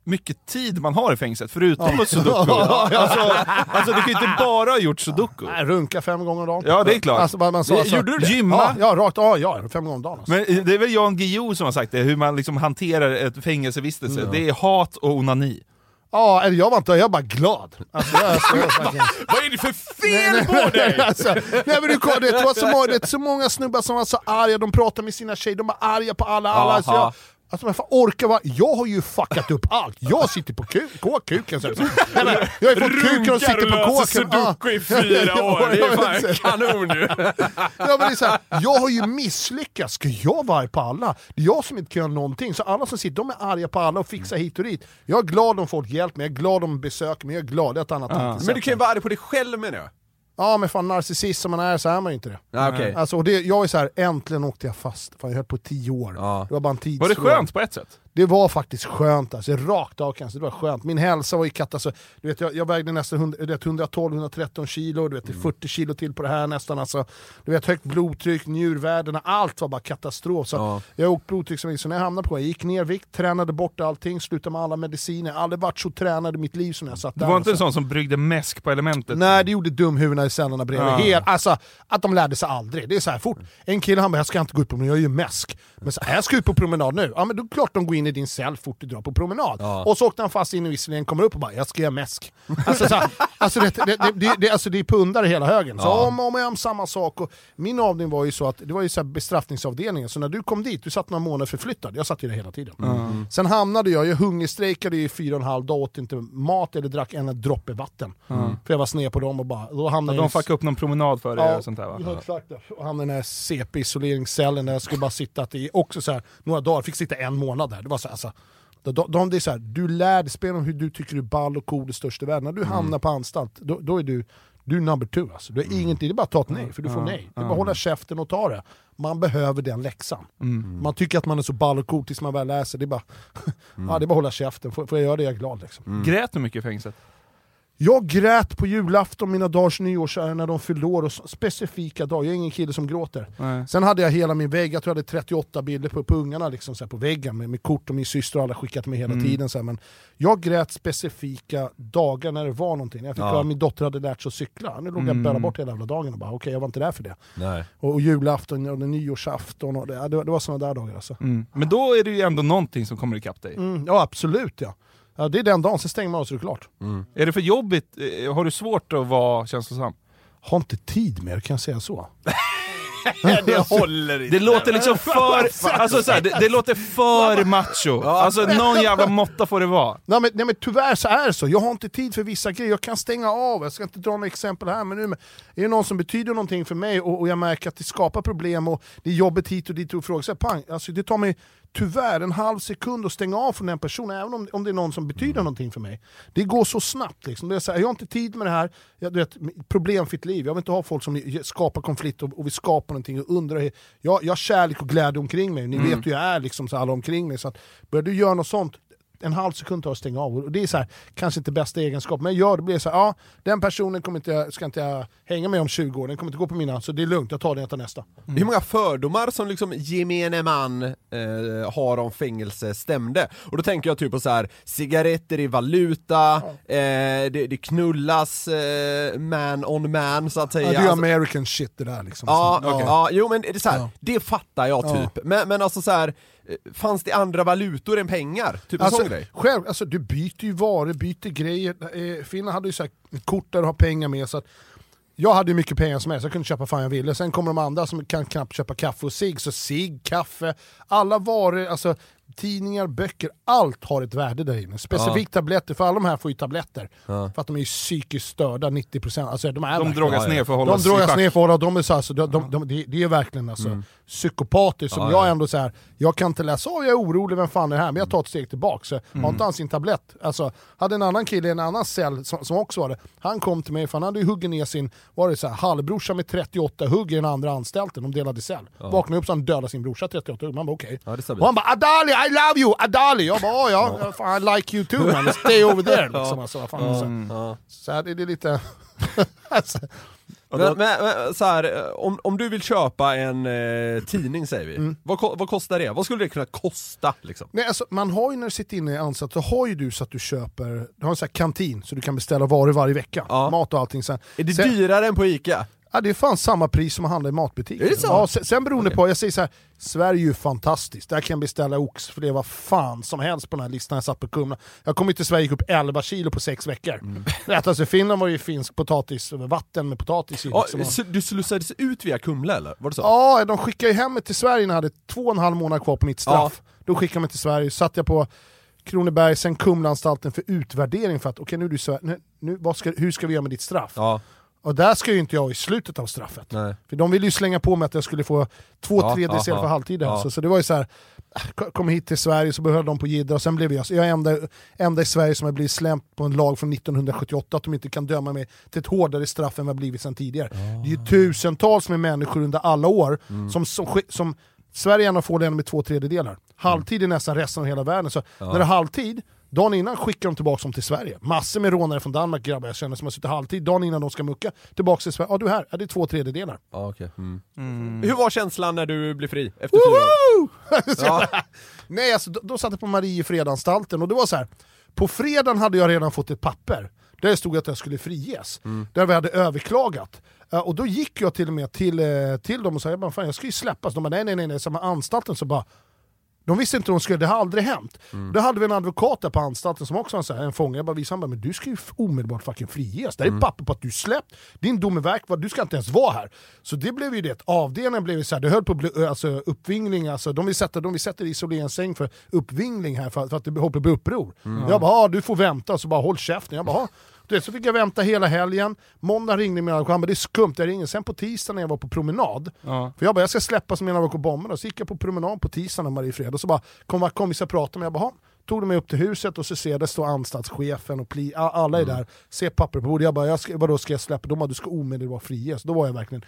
mycket tid man har i fängelset, förutom ja. sudoku. alltså, alltså du kan ju inte bara ha gjort sudoku. Nej, runka fem gånger om dagen. Ja det är klart. Alltså, man, man sa, alltså, Gjorde du det? Gymma? Ja, ja, rakt, ja, ja, fem gånger om dagen. Alltså. Men det är väl Jan Guillou som har sagt det, hur man liksom hanterar ett fängelsevistelse. Mm. Det är hat och onani. Ja, eller jag var inte jag var bara glad. Alltså, jag, alltså, jag, Vad är det för fel på dig? alltså, nej, men du, det, var så många, det är så många snubbar som var så arga, de pratar med sina tjejer, de är arga på alla. alla så jag, Alltså man får orka vara, jag har ju fuckat upp allt. Jag sitter på ku- k-kuken. Så. Nej, men, jag har ju fått kuken och sitter på kåken. sudoku i fyra år, det är fan kanon ju! Ja, men det är så här, jag har ju misslyckats, ska jag vara arg på alla? Det är jag som inte kan göra någonting, så alla som sitter de är arga på alla och fixar hit och dit. Jag är glad om folk hjälper mig, jag är glad om besöker mig, jag är glad, ett annat Men du kan ju vara arg på dig själv menar jag. Ja men fan narcissist som man är så är man ju inte det. Ja, okej. Alltså, och det jag är så här, äntligen åkte jag fast. Fan, jag höll på i tio år. Ja. Det var bara en tidsfråga. Var det skönt på ett sätt? Det var faktiskt skönt alltså, rakt av kanske, det var skönt. Min hälsa var ju katastrof. Du vet, jag, jag vägde nästan 100 du vet, 112-113 kilo, du vet, det är 40 kilo till på det här nästan. Alltså. Du vet, högt blodtryck, njurvärdena, allt var bara katastrof. Så Ja. Jag har åkt blodtryck så när jag hamnade på jag gick ner vikt, tränade bort allting, slutade med alla mediciner. Jag aldrig varit så tränad i mitt liv som när jag satt Du där. var inte en alltså. sån som bryggde mäsk på elementet? Nej, det gjorde dumhuvudena i cellerna bredvid. Ja. Helt, alltså, att de lärde sig aldrig. Det är så här fort. En kille han bara, jag ska inte gå ut på promenad, jag är ju mäsk. Men så, här, jag ska ut på promenad nu. Ja men då det klart de går in i din cell fort du drar på promenad. Och så åkte han fast in i visserligen, kommer upp och bara, jag ska göra mäsk. Alltså, så alltså, det, det, det, det, alltså det är pundare hela högen. Så om och om igen samma sak. Och min avdelning var ju så att, det var ju så bestraffningsavdelningen, så när du kom dit, du satt några månader förflyttad. Jag satt ju där hela tiden. Sen hamnade jag, jag hungerstrejkade i fyra och en halv dag, åt inte mat eller drack en droppe vatten. För jag var sned på dem och bara, då hamnade De fuckade upp någon promenad för dig och sånt där va? Ja, exakt. Och hamnade i den här CP-isoleringscellen där jag skulle bara sitta att det också så här, några dagar, fick sitta en månad där. Det var så här, alltså, de, de, det är så här, du lär dig spela om hur du tycker du är ball och cool, det största i världen. När du hamnar på anstalt, då, då är du du är number two alltså. Du är ingenting, det är bara att ta ett nej, för du får nej. Det är bara att hålla käften och ta det. Man behöver den läxan. Man tycker att man är så ball och cool tills man väl läser, det är bara, ja, det är bara att hålla käften. Får, får jag göra det jag är glad. Liksom. Grät du mycket i fängelset? Jag grät på julafton, mina dagars nyårsär när de fyllde år, och specifika dagar. Jag är ingen kille som gråter. Nej. Sen hade jag hela min vägg, jag tror jag hade 38 bilder på, på ungarna liksom, så på väggen med, med kort och min syster och alla skickat mig hela tiden. Så här, men jag grät specifika dagar när det var någonting. Jag fick Ja. höra att min dotter hade lärt sig att cykla. Nu låg jag och bölade bort hela jävla dagen och bara okej, jag var inte där för det. Nej. Och, och julafton och nyårsafton, och det, det, var- det var sådana där dagar alltså. Mm. Men då är det ju ändå någonting som kommer ikapp dig. Mm, ja absolut ja. Ja. Det är den dagen, sen stänger man av så är det klart. Är det för jobbigt? Eh, Har du svårt att vara känslosam? Har inte tid med det, kan jag säga så? Det håller inte. Det låter liksom för, alltså så här, det, det låter för macho. Alltså någon jävla måtta får det vara. Nej men, nej men tyvärr så är det så, jag har inte tid för vissa grejer, jag kan stänga av, jag ska inte dra några exempel här men nu men är det någon som betyder någonting för mig och, och jag märker att det skapar problem och det är jobbigt hit och dit och fråga sig, pang, alltså det tar mig tyvärr en halv sekund att stänga av från den personen, även om, om det är någon som betyder någonting för mig. Det går så snabbt liksom. Det är så här, jag har inte tid med det här, jag, du vet, problemfritt liv, jag vill inte ha folk som skapar konflikt och, och vill skapa någonting och undrar, jag, jag har kärlek och glädje omkring mig, ni vet hur jag är liksom, så alla omkring mig, så att börjar du göra något sånt, en halv sekund tar att stänga av. Och det är så här, kanske inte bästa egenskap, men jag blir så här, ja, den personen kommer inte, jag- ska inte jag hänga med om 20 år, den kommer inte gå på mina, så det är lugnt, jag tar den, jag tar nästa. Hur många fördomar som liksom gemene man eh, har om fängelse stämde? Och då tänker jag typ på så här cigaretter i valuta, eh, det, det knullas eh, man on man så att säga. Ja, det är Alltså- American shit det där liksom. Ja, Så, ja. jo men det, är så här, Ja. det fattar jag Ja. typ. Men, men alltså så här, fanns det andra valutor än pengar? Typ en Alltså, sån grej? själv, alltså, du byter ju varor, byter grejer. Eh, Finland hade ju så här, kort där du har pengar med. Så att jag hade ju mycket pengar som helst, jag kunde köpa fan jag ville. Sen kommer de andra som kan knappt köpa kaffe och cigg, så cigg, kaffe, alla varor, alltså tidningar, böcker, allt har ett värde där inne. Specifikt tabletter, för alla de här får ju tabletter. Ja. För att de är ju psykiskt störda, 90%. Alltså, de är De drogas Ja, ja. ner för att de hålla sig i drogas schack. ner för att de är så de, de, de, det, är verkligen alltså, psykopater som Mm. Ja, jag ja. ändå så här, jag kan inte läsa, åh jag är orolig, vem fan är det här? Men jag tar ett steg tillbaka, så Mm. har inte han sin tablett. Alltså, hade en annan kille i en annan cell som, som också var det, han kom till mig för han hade ju huggit ner sin, var det så här, halvbrorsa med 38 hugg i den andra anstalten, de delade cell. Vaknade upp så han dödade sin brorsa 38 hugg, man bara okej. Ja, stabilt. och han bara Adali, I love you, Adali! Jag bara "Ja, ja, I like you too man, stay over there. Liksom, alltså, vad fan, så, Ja. så här, det är lite... alltså, Men, men, men så här, om, om du vill köpa en eh, tidning säger vi, Mm. vad, vad kostar det? Vad skulle det kunna kosta? Liksom? Nej, alltså, man har ju när du sitter inne i anstalt, så har ju du så att du köper, du har en sån här kantin så du kan beställa varor varje vecka. Ja. Mat och allting. Sen, Är det sen, dyrare än på Ica? Ja, det är fan samma pris som man handlar i matbutik. Är det så? Ja, sen, sen beroende på, jag säger så här, Sverige är ju fantastiskt, där kan jag beställa ox för det var fan som helst på den här listan jag satt på Kumla. Jag kom ju till Sverige gick upp 11 kilo på 6 veckor. Mm. Rätt, alltså, Finland var ju finsk potatis, vatten med potatis i. Ja, Liksom. du slussades ut via Kumla eller? Var det så? Ja, de skickade ju hem mig till Sverige när jag hade två och en halv månad kvar på mitt straff. Då skickade de mig till Sverige, satt jag på Kronoberg, sen Kumlaanstalten för utvärdering för att okej nu är du i Sverige, nu, nu, ska, hur ska vi göra med ditt straff? Ja, Och där ska ju inte jag i slutet av straffet. nej. För de ville ju slänga på mig att jag skulle få två Ja, tredjedels ja, istället för ja. halvtid. Ja. Så, så det var ju så här, äh, kom hit till Sverige så behöll de på Jidra och sen blev jag, jag är enda, enda i Sverige som har blivit slämpt på en lag från 1978 att de inte kan döma mig till ett hårdare straff än vad jag blivit sedan tidigare. Det är ju tusentals med människor under alla år Mm. som, som, som Sverige är en av få länder med två tredjedelar. Halvtid är nästan resten av hela världen. Så när det är halvtid, dagen innan skickar de tillbaka dem till Sverige. Massor med rånare från Danmark grabbar jag känner som har suttit halvtid, dagen innan de ska mucka tillbaka till Sverige. Ja du är här, ja, det är två tredjedelar. Ja, okej. Mm. Hur var känslan när du blev fri? Efter fyra år? Ja. Nej, alltså, då, då satt jag på Mariefredanstalten och det var så här. på fredagen hade jag redan fått ett papper där det stod att jag skulle friges. Där vi hade överklagat. Eh, och då gick jag till och med till, eh, till dem och sa jag, bara, fan, jag ska ju släppas. De bara nej nej nej, nej. Så med anstalten så bara de visste inte hur de skulle, det har aldrig hänt. Då hade vi en advokat där på anstalten som också var så här, en fånge, jag bara visade, bara, men du ska ju omedelbart fucking friges. Det är papper på att du släppt, din dom är verkvad, du ska inte ens vara här. Så det blev ju det, avdelningen blev ju så här, det höll på att bli alltså, uppvingling, alltså, de vill sätta, de vill sätta dig i isoleringssäng för uppvingling här för, för att det håller på att bli uppror. Jag bara, ja, du får vänta, så bara håll käften. Jag bara, "Ja." Du vet, så fick jag vänta hela helgen, måndag ringde min advokat, bara det är skumt, jag ringer. Sen på tisdag när jag var på promenad, Ja. för jag bara, jag ska släppa som en av bomberna, och så gick jag på promenad på tisdagen med Mariefred och så bara kom kompisar prata med mig, jag bara. Tog de mig upp till huset och så ser jag, där står anstaltschefen och pli, alla är där, ser papper på bordet, jag bara, jag ska, vadå ska jag släppa? De bara, du ska omedelbart friges. Då var jag verkligen,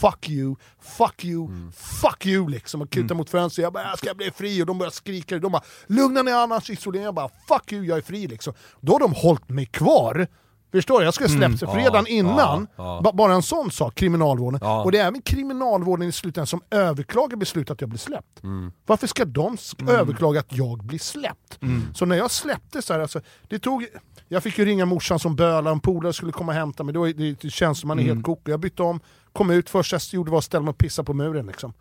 fuck you, fuck you, fuck you liksom, och kutade mot fönstret, jag bara, jag ska bli fri, och de började skrika, de bara, lugna ner annars isolering, jag bara, fuck you, jag är fri liksom. Då har de hållit mig kvar, Förstår du? Jag skulle släppts mm, fredagen ja, innan, bara en sån sak, kriminalvården. Och det är även kriminalvården i slutändan som överklagar beslutet att jag blir släppt. Mm. Varför ska de sk- överklaga att jag blir släppt? Så när jag släpptes så här, alltså, det tog, jag fick ju ringa morsan som bölade, en polare skulle komma och hämta mig, då, är- det, det känns som man är helt koko. Jag bytte om, kom ut, första jag gjorde var att ställa mig och pissa på muren liksom.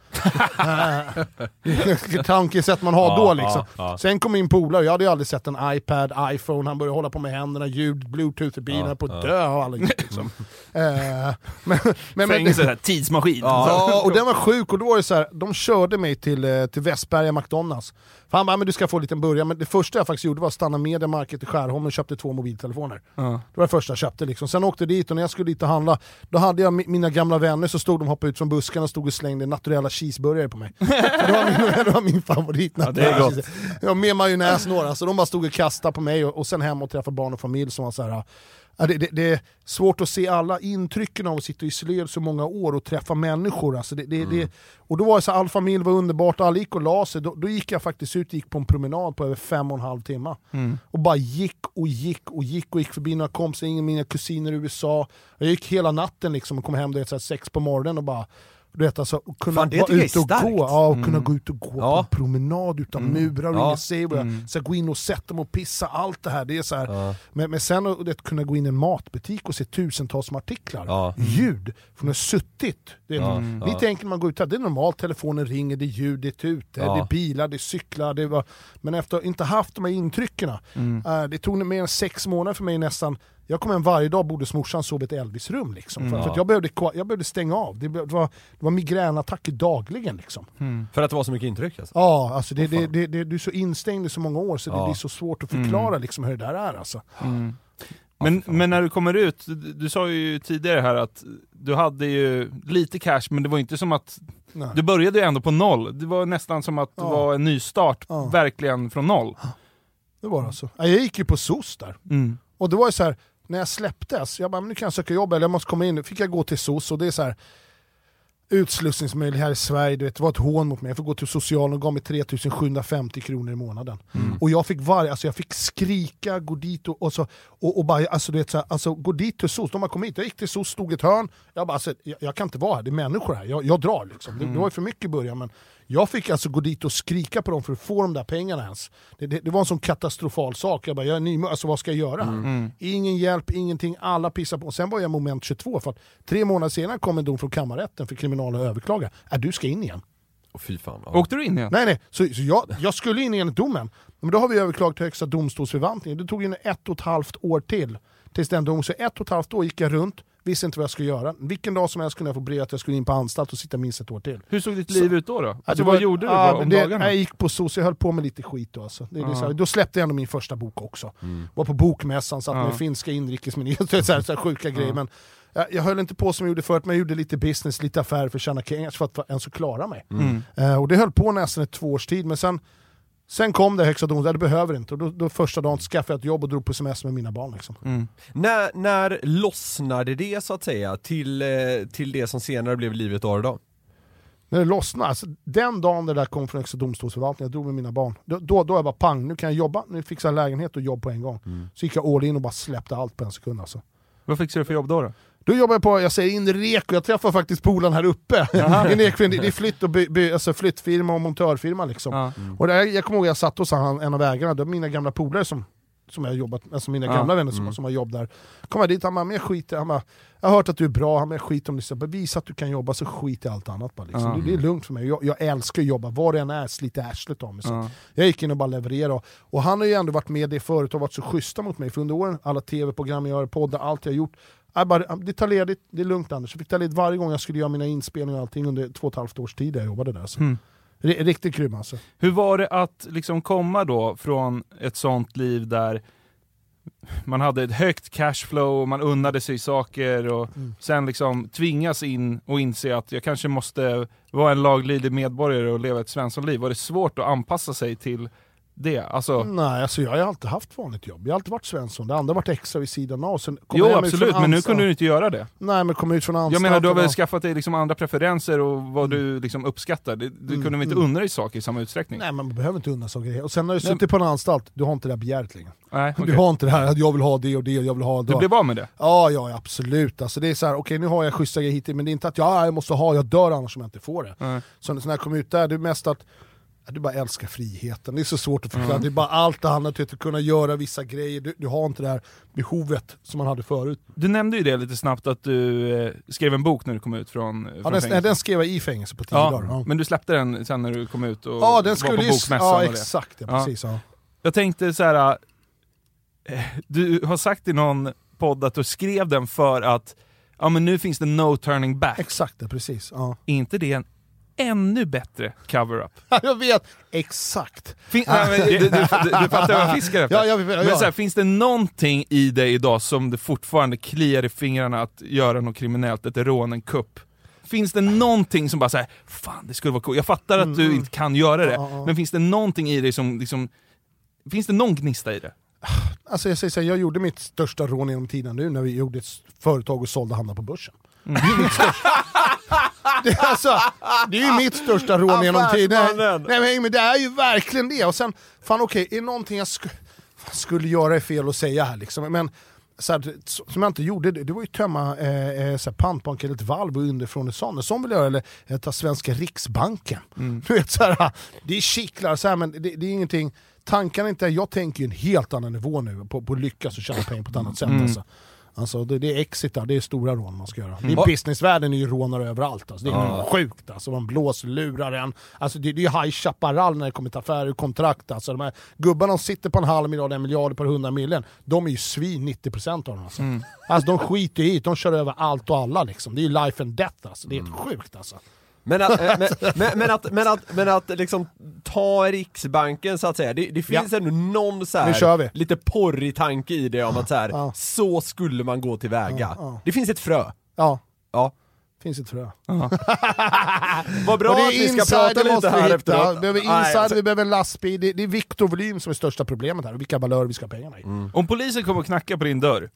Tankesätt man har Ja, då liksom. ja, ja. Sen kom min polare, jag hade ju aldrig sett en iPad, iPhone, han började hålla på med händerna, ljud, bluetooth i bilen, på att dö av alla ljud liksom. Eh, men, men, men, Fängelse, här, tidsmaskin. Ja, och den var sjuk och då var det så här, de körde mig till, eh, till Västberga McDonalds. För han bara, men du ska få en liten början, men det första jag faktiskt gjorde var att stanna Media Market i Skärholmen och köpte två mobiltelefoner. Ja. Det var det första jag köpte liksom. Sen åkte jag dit och när jag skulle dit och handla, då hade jag mi- mina gamla vänner så stod de hoppade ut från buskarna och stod och slängde naturella cheeseburgare på mig. Det, var min, det var min favorit. Ja, det är gott. Ja, med majonnäs några, så de bara stod och kastade på mig och, och sen hem och träffa barn och familj som var så här. Ja, det, det, det är svårt att se alla intrycken av att sitta isolerad så många år och träffa människor. Alltså det, det, det, och då var det så här, all familj var underbart, alla gick och la sig. Då, då gick jag faktiskt ut gick på en promenad på över fem och en halv timme. Och bara gick och gick och gick och gick förbi några kompisar, mina kusiner i USA. Jag gick hela natten liksom och kom hem vet, så här, sex på morgonen och bara du vet, alltså, och kunna Fan, det vara ute och gå, ja, och kunna gå ut och gå på Ja. en promenad utan murar och Ja. ingen säger vad jag ska gå in och sätta mig och pissa, allt det här. Det är så här. Men, men sen att det, kunna gå in i en matbutik och se tusentals med artiklar, Ja. ljud, för man har suttit. Det är, Ja, Ni ja. tänker när man går ut här, det är normalt, telefonen ringer, det är ljud, det är tutor, Ja. det är bilar, det är cyklar. Det var, men efter att inte haft de här intrycken, Mm. eh, det tog mer än sex månader för mig nästan jag kom hem varje dag, bodde hos morsan, sov i ett Elvis-rum. Liksom, för, Mm. för att jag, behövde, jag behövde stänga av, det, det, var, det var migränattacker dagligen. Liksom. För att det var så mycket intryck alltså. Ja, alltså det, Åh, det, det, det, du är så instängd i så många år så det Ja. blir så svårt att förklara liksom, hur det där är. Alltså. Mm. Men, men när du kommer ut, du, du sa ju tidigare här att du hade ju lite cash, men det var inte som att... Nej. Du började ju ändå på noll. Det var nästan som att det Ja. var en nystart, Ja. verkligen från noll. Det var det alltså. Ja, Jag gick ju på SOS där. Mm. Och det var ju så här, när jag släpptes, jag bara, nu kan jag söka jobb eller jag måste komma in. Fick jag gå till SOS och det är så här utslussningsmöjlighet här i Sverige, du vet, det var ett hån mot mig. Jag fick gå till socialen och gav mig 3750 kronor i månaden. Och jag fick varje, alltså jag fick skrika, gå dit och, och, så, och, och bara, alltså, du vet, så här, alltså gå dit till SOS, de har kommit hit, jag gick till SOS, stod ett hörn, jag bara, alltså, jag, jag kan inte vara här, det är människor här, jag, jag drar liksom. Det, det var för mycket i början men jag fick alltså gå dit och skrika på dem för att få de där pengarna ens. Det, det, det var en sån katastrofal sak, jag bara, jag är ny, alltså vad ska jag göra? här? Ingen hjälp, ingenting, alla pissar på. Och sen var jag moment 22 för att tre månader senare kom en dom från kammarrätten för kriminal och överklaga. Äh, du ska in igen. Och fy fan. Ja. Åkte du in igen? Nej nej, så, så jag, jag skulle in enligt domen. Men då har vi överklagat till högsta domstolsförvaltningen. Det tog in ett och ett halvt år till. Tills den domen, så ett och ett halvt år gick jag runt, visste inte vad jag skulle göra. Vilken dag som helst kunde jag få brev att jag skulle in på anstalt och sitta minst ett år till. Hur såg ditt liv ut då? då? Alltså, det vad gjorde du på, om det, dagarna? Jag gick på SOS, jag höll på med lite skit då alltså. det, det så här, Då släppte jag ändå min första bok också. Mm. Var på bokmässan, satt med finska inrikesministern, så här, så här sjuka grejer. Men jag, jag höll inte på som jag gjorde förut, men jag gjorde lite business, lite affärer för att tjäna pengar för att ens klara mig. Mm. Eh, och det höll på nästan ett två års tid, men sen, sen kom det högsta domstolen, det behöver inte. Och då, då första dagen skaffade jag ett jobb och drog på semester med mina barn. Liksom. Mm. När, när lossnade det så att säga till, eh, till det som senare blev livet år då? När det lossnade, alltså, den dagen det där kom från högsta domstolsförvaltningen, jag drog med mina barn, då, då, då jag bara pang, nu kan jag jobba, nu fixar jag lägenhet och jobb på en gång. Så gick jag all in och bara släppte allt på en sekund alltså. Vad fixade du för jobb då? då? Då jobbar jag på, jag säger in Reko, jag träffar faktiskt polaren här uppe. Ekvind, det är flytt och by, by, alltså flyttfirma och montörfirma liksom. Ja. Och där, jag kommer ihåg jag satt hos han, en av ägarna, det var mina gamla polare som, som jag jobbat alltså mina Ja. gamla vänner som, som har jobb där. Kom jag dit, han bara, men jag skiter, han bara, jag har hört att du är bra, han bara, jag skiter om bara, visa att du kan jobba så skit i allt annat bara, liksom. Ja. det, det är lugnt för mig, jag, jag älskar att jobba, var det än är, sliter arslet av mig. Så Ja. jag gick in och bara levererade. Och, han har ju ändå varit med det förut och varit så schyssta mot mig. För under åren, alla tv-program jag gör, poddar, allt jag har gjort. Jag bara, det tar ledigt, det är lugnt Anders. Jag fick ta ledigt varje gång jag skulle göra mina inspelningar och allting under två och ett halvt års tid jag jobbade där. Så. Mm. Riktigt grym alltså. Hur var det att liksom komma då från ett sånt liv där man hade ett högt cashflow, och man unnade sig saker och Mm. sen liksom tvingas in och inse att jag kanske måste vara en laglydig medborgare och leva ett svenssonliv. Var det svårt att anpassa sig till det? Alltså, Nej, alltså jag har alltid haft vanligt jobb. Jag har alltid varit Svensson. Det andra har varit extra vid sidan av. Sen kom jo absolut, men nu kunde du inte göra det. Nej, men kom ut från anstalt. Jag menar, du har väl skaffat dig liksom andra preferenser och vad du liksom uppskattar. Du, du Mm, kunde väl inte mm. unna dig saker i samma utsträckning? Nej, man behöver inte unna saker. Och sen när du Nej. suttit på en anstalt, du har inte det här begäret längre. Nej, Du okej. har inte det här att jag vill ha det och det och jag vill ha det. Du blev av med det? Ja, ja absolut. Alltså det är så här, okej nu har jag schyssta grejer hit, men det är inte att jag, jag måste ha, jag dör annars om jag inte får det. Nej. Så, när jag kom ut där, det är mest att du bara älskar friheten. Det är så svårt att förklara. Det är bara allt det handlar om att kunna göra vissa grejer. Du, du har inte det här behovet som man hade förut. Du nämnde ju det lite snabbt att du eh, skrev en bok när du kom ut från, från Ja, den, fängelset. den skrev jag i fängelse på tio Ja, dagar. Ja, men du släppte den sen när du kom ut och ja den var skulle på ju... bokmässan Ja exakt, ja, precis. Ja. Jag tänkte så här. eh, du har sagt i någon podd att du skrev den för att ja, men nu finns det no turning back. Exakt, precis. Ja. Är inte det en ännu bättre cover-up? jag vet, exakt. Fin- nej, men, du, du, du, du fattar vad jag fiskar efter? Ja, jag, jag, jag, Men så här, finns det någonting i dig idag som det fortfarande kliar i fingrarna att göra något kriminellt, ett rån, en kupp? Finns det någonting som bara säger fan det skulle vara coolt, jag fattar att du Mm. inte kan göra det, Ja, ja. men finns det någonting i dig som liksom, finns det någon gnista i det? Alltså jag säger så här, jag gjorde mitt största rån genom tiden nu när vi gjorde ett företag och sålde och handlade på börsen. Mm. Det är mitt största... det, är alltså, det är ju mitt största rån genom tiden. Nej, nej men, det är ju verkligen det. Och sen, fan okej, är det någonting jag sk skulle göra är fel att säga här liksom. Men så här, som jag inte gjorde, det, det var ju tömma eh, eh, så här, pantbank eller ett valv och underifrån ett sånt. Sån vill jag göra, eller eh, ta Svenska Riksbanken. Du vet, så här, det är kittlar, så här, men det, det är ingenting, tankarna är inte, jag tänker ju en helt annan nivå nu på, på att lyckas och tjäna pengar på ett annat sätt. Mm. Alltså. Alltså det, det är exitar, det är stora rån man ska göra. Mm. I businessvärlden är ju rånare överallt. Alltså. Det är sjukt alltså. Man blåslurar en. Alltså det, det är ju High Chaparral när det kommer till affärer och kontrakt. Alltså de här gubbarna som sitter på en halv miljard, en miljard per hundra miljoner, de är ju svin 90% av dem alltså. Alltså de skiter ju i det, de kör över allt och alla liksom. Det är ju life and death alltså. Det är helt sjukt alltså. Men att, eh, men, men, men att, men att, men att liksom ta Riksbanken så att säga, det, det finns ändå någon så Nu kör vi. här, lite porrig tanke i det om att så här, Ja. så skulle man gå tillväga. Ja, ja. Det finns ett frö. Ja, Ja. finns ett frö. Vad bra Och att vi ska prata lite här hitta. efteråt. Vi behöver Nej, inside, alltså, vi behöver en lastbil. Det, det är viktvolym som är största problemet här, och vilka valörer vi ska ha pengarna i. Om polisen kommer och knackar på din dörr,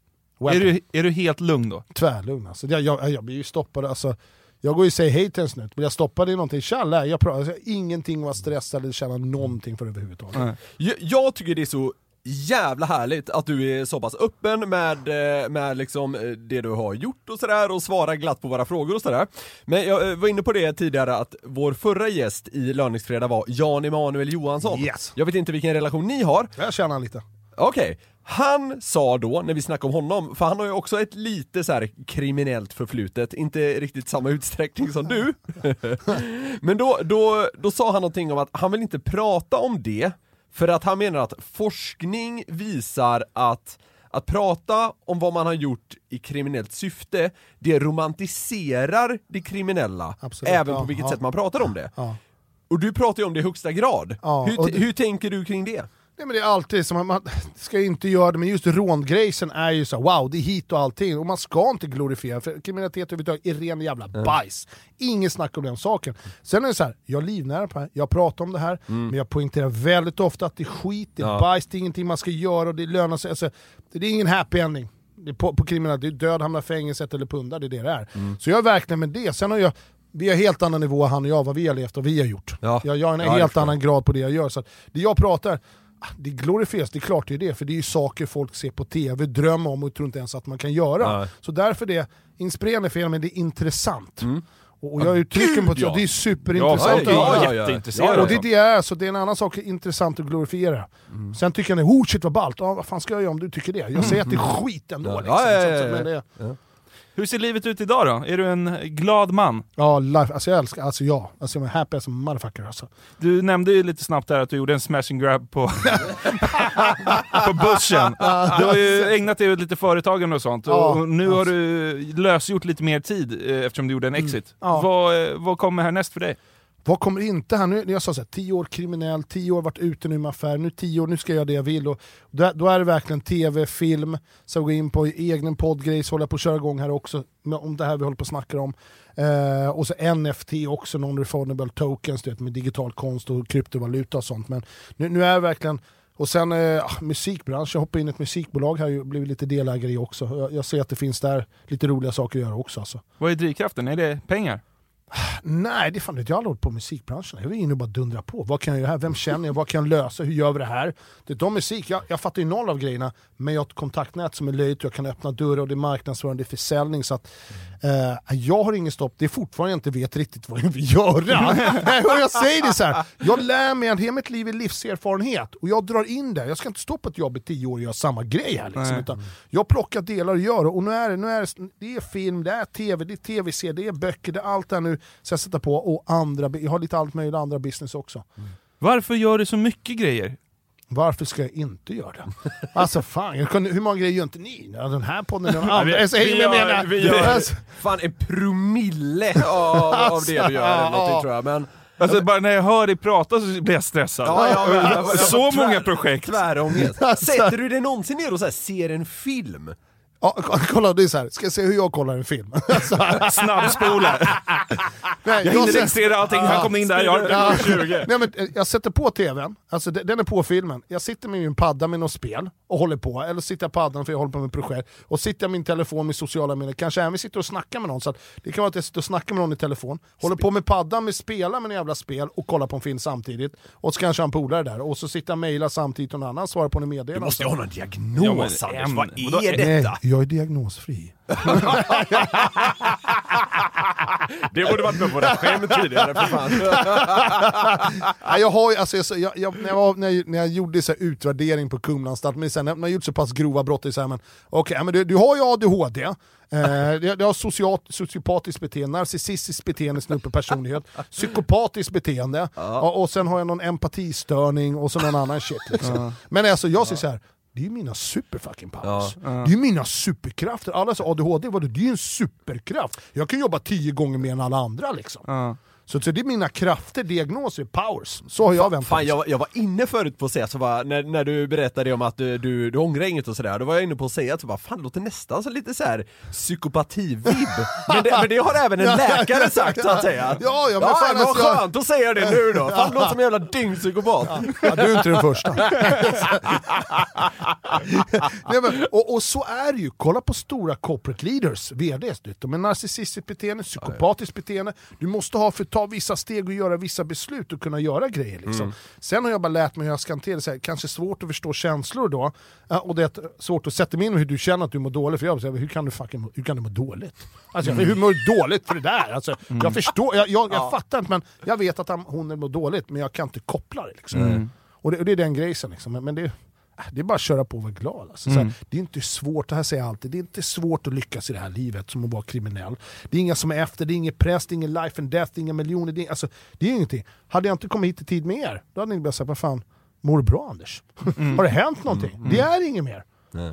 är du, är du helt lugn då? Tvärlugn alltså. Jag, jag, jag blir ju stoppad alltså. Jag går ju och säger hej till en snut, men jag stoppade i någonting. Tjalla, jag pratar, alltså, ingenting var stressad eller känna någonting för överhuvudtaget. Nej. Jag, jag tycker det är så jävla härligt att du är så pass öppen med, eh, med liksom eh, det du har gjort och sådär och svarar glatt på våra frågor och sådär. Men jag eh, var inne på det tidigare att vår förra gäst i Löningsfredag var Jan Emanuel Johansson. Yes. Jag vet inte vilken relation ni har, Jag känner lite. Okej, han sa då, när vi snackade om honom, för han har ju också ett lite så här kriminellt förflutet, inte riktigt samma utsträckning som du. Men då, då, då sa han någonting om att han vill inte prata om det, för att han menar att forskning visar att att prata om vad man har gjort i kriminellt syfte, det romantiserar det kriminella, Absolut, även ja, på vilket ja. sätt man pratar om det. Ja. Och du pratar ju om det i högsta grad. Hur, hur tänker du kring det? Nej, men det är alltid som att man ska inte göra det, men just rångrejsen är ju så wow, det är hit och allting. Och man ska inte glorifiera, för kriminalitet överhuvudtaget är ren jävla bajs. Inget snack om den saken. Sen är det så här, jag är livnära på det här, jag pratar om det här, men jag poängterar väldigt ofta att det är skit, det är Ja. bajs, det är ingenting man ska göra och det lönar sig. Alltså, det är ingen happy ending. Det är på, på kriminalitet, det är död, hamna fängelset eller pundar, det är det det är. Så jag är verkligen med det. Sen har jag, vi har helt annan nivå han och jag, vad vi har levt och vi har gjort. Ja. Jag, jag har en Ja, helt annan grad på det jag gör. Så det jag pratar, det glorifieras, det är klart det är det, för det är ju saker folk ser på tv, drömmer om och tror inte ens att man kan göra. Nej. Så därför det, inspirerande fel, men det är intressant. Och, och jag uttrycker på att ja. det är superintressant Ja, ja, ja. jätteintresserad. Ja, Och det är det jag är, så det är en annan sak intressant att glorifiera. Sen tycker jag, oh shit vad ballt, ja, vad fan ska jag göra om du tycker det? Jag säger att det är skit ändå. Ja, Liksom. ja, ja, Så- ja, men ja. det- Hur ser livet ut idag då? Är du en glad man? Ja, life, alltså jag älskar, alltså ja. Alltså jag är happy as a motherfucker alltså. Du nämnde ju lite snabbt där att du gjorde en smash and grab på, på börsen. Du har ju ägnat dig åt lite företagande och sånt, Ja, och nu har alltså. du lösgjort lite mer tid eh, eftersom du gjorde en exit. ja. Vad, eh, vad kommer härnäst för dig? Vad kommer inte här? Nu, jag sa såhär, tio år kriminell, tio år varit ute nu med affär, nu tio år, nu ska jag göra det jag vill. Och då, då är det verkligen tv, film, så gå in på egen poddgrej, så håller jag på att köra igång här också, med, om det här vi håller på att snacka om. Eh, och så NFT också, non-refundable tokens du vet, med digital konst och kryptovaluta och sånt. Men nu, nu är det verkligen och sen eh, ah, musikbranschen, jag hoppade in i ett musikbolag här och blivit lite delägare i också. Jag, jag ser att det finns där lite roliga saker att göra också. Alltså. Vad är drivkraften? Är det pengar? Nej, det fan inte. Jag har aldrig hållit på musikbranschen. Jag är inne och bara dundra på. Vad kan jag göra här? Vem känner jag? Vad kan jag lösa? Hur gör vi det här? Det är de musik. Jag, jag fattar ju noll av grejerna, men jag har ett kontaktnät som är löjligt. Jag kan öppna dörrar och det är marknadsföring, det är försäljning. Så att, eh, jag har ingen stopp. Det är fortfarande jag inte vet riktigt vad jag vill göra. Nej, jag säger det så här. Jag lär mig att hela mitt liv är livserfarenhet och jag drar in det. Jag ska inte stå på ett jobb i tio år och göra samma grej här. Liksom, Nej. utan jag plockar delar och gör och nu är det, nu är det, det är film, det är tv, det är tv-serier, det är böcker, det är allt det här nu ska jag sätta på och andra, jag har lite allt möjligt andra business också. Varför gör du så mycket grejer? Varför ska jag inte göra det? Alltså fan, jag kunde, hur många grejer gör inte ni? Den här podden, den andra. vi- Alltså, vi gör- menar- vi gör- Alltså, Fan en promille av, av det du gör eller någonting tror jag, men Alltså bara när jag hör dig prata så blir jag stressad. Ja, ja, men- jag- så tvär- många projekt. Tvärångest. Alltså. Sätter du dig någonsin ner och så här, ser en film? Ja, ko- kolla, det är så här. ska jag se hur jag kollar en film? Snabbspola. nej, Jag hinner registrera allting, han kom in där, jag Ja. har 20. Nej, men, eh, jag sätter på tvn, alltså, de- den är på filmen. Jag sitter med min padda med något spel och håller på, eller sitter jag på paddan för jag håller på med projekt. Och sitter jag med min telefon med sociala medier, kanske även sitter och snackar med någon. Så att det kan vara att jag sitter och snackar med någon i telefon, håller på med paddan med spela med en jävla spel och kollar på en film samtidigt. Och så kanske en polare där, och så sitter jag och mejlar samtidigt och någon annan svarar på en meddelande. Du måste ju ha någon Ja, diagnos men, Anders, en- vad är Nej, detta? Jag är diagnosfri. Det borde varit med på det skämt tidigare för fan. Nej, jag har alltså, jag, jag, när, jag var, när, jag, när jag gjorde så här utvärdering på men sen, när man har gjort så pass grova brott, det är så här, men, okay, men du, du har ju ADHD, eh, du, har socialt, sociopatiskt beteende, narcissistiskt beteende, snuppepersonlighet, psykopatiskt beteende, och, och sen har jag någon empatistörning och så någon annan shit. Liksom. Men alltså jag säger så här. Det är ju mina superfucking powers. Det är ju mina superkrafter. Alla säger ADHD, vadå? det är ju en superkraft. Jag kan jobba tio gånger mer än alla andra liksom. Ja. Så, så det är mina krafter, diagnoser, powers. Så har jag vänt Fan, det. jag, jag var inne förut på att säga, så bara, när, när du berättade om att du, du, du ångrar inget och sådär, då var jag inne på att säga att så bara, fan det låter nästan som lite såhär psykopati-vibb. men, det, men det har även en läkare sagt så att säga. Ja, ja, men ja, fan, vad alltså, jag- skönt att säga det nu då. Fan det låter som en jävla dyngpsykopat. Ja, du är inte den första. Nej, men, och, och så är det ju, kolla på stora corporate leaders, VDs, de är narcissistiskt beteende, psykopatiskt beteende. Du måste ha för ta vissa steg och göra vissa beslut och kunna göra grejer. Liksom. Sen har jag bara lärt mig hur jag ska hantera det, så här, kanske svårt att förstå känslor då, och det är svårt att sätta mig in i hur du känner att du mår dåligt, för jag säger, hur kan du fucking hur kan du må dåligt? Alltså, Hur mår du dåligt för det där? Alltså, Jag förstår, jag, jag, jag fattar inte men jag vet att han, hon mår dåligt men jag kan inte koppla det. Liksom. Och, det och det är den grejen liksom. Men, det, det är bara att köra på och vara glad. Alltså. Så här, det är inte svårt, det här säger jag alltid, det är inte svårt att lyckas i det här livet som att vara kriminell. Det är inga som är efter, det är ingen press, det är ingen life and death, det är inga miljoner, det är, alltså, det är ingenting. Hade jag inte kommit hit i tid med er, då hade ni bara sagt, vad fan, mår du bra Anders? Har det hänt någonting? Det är inget mer.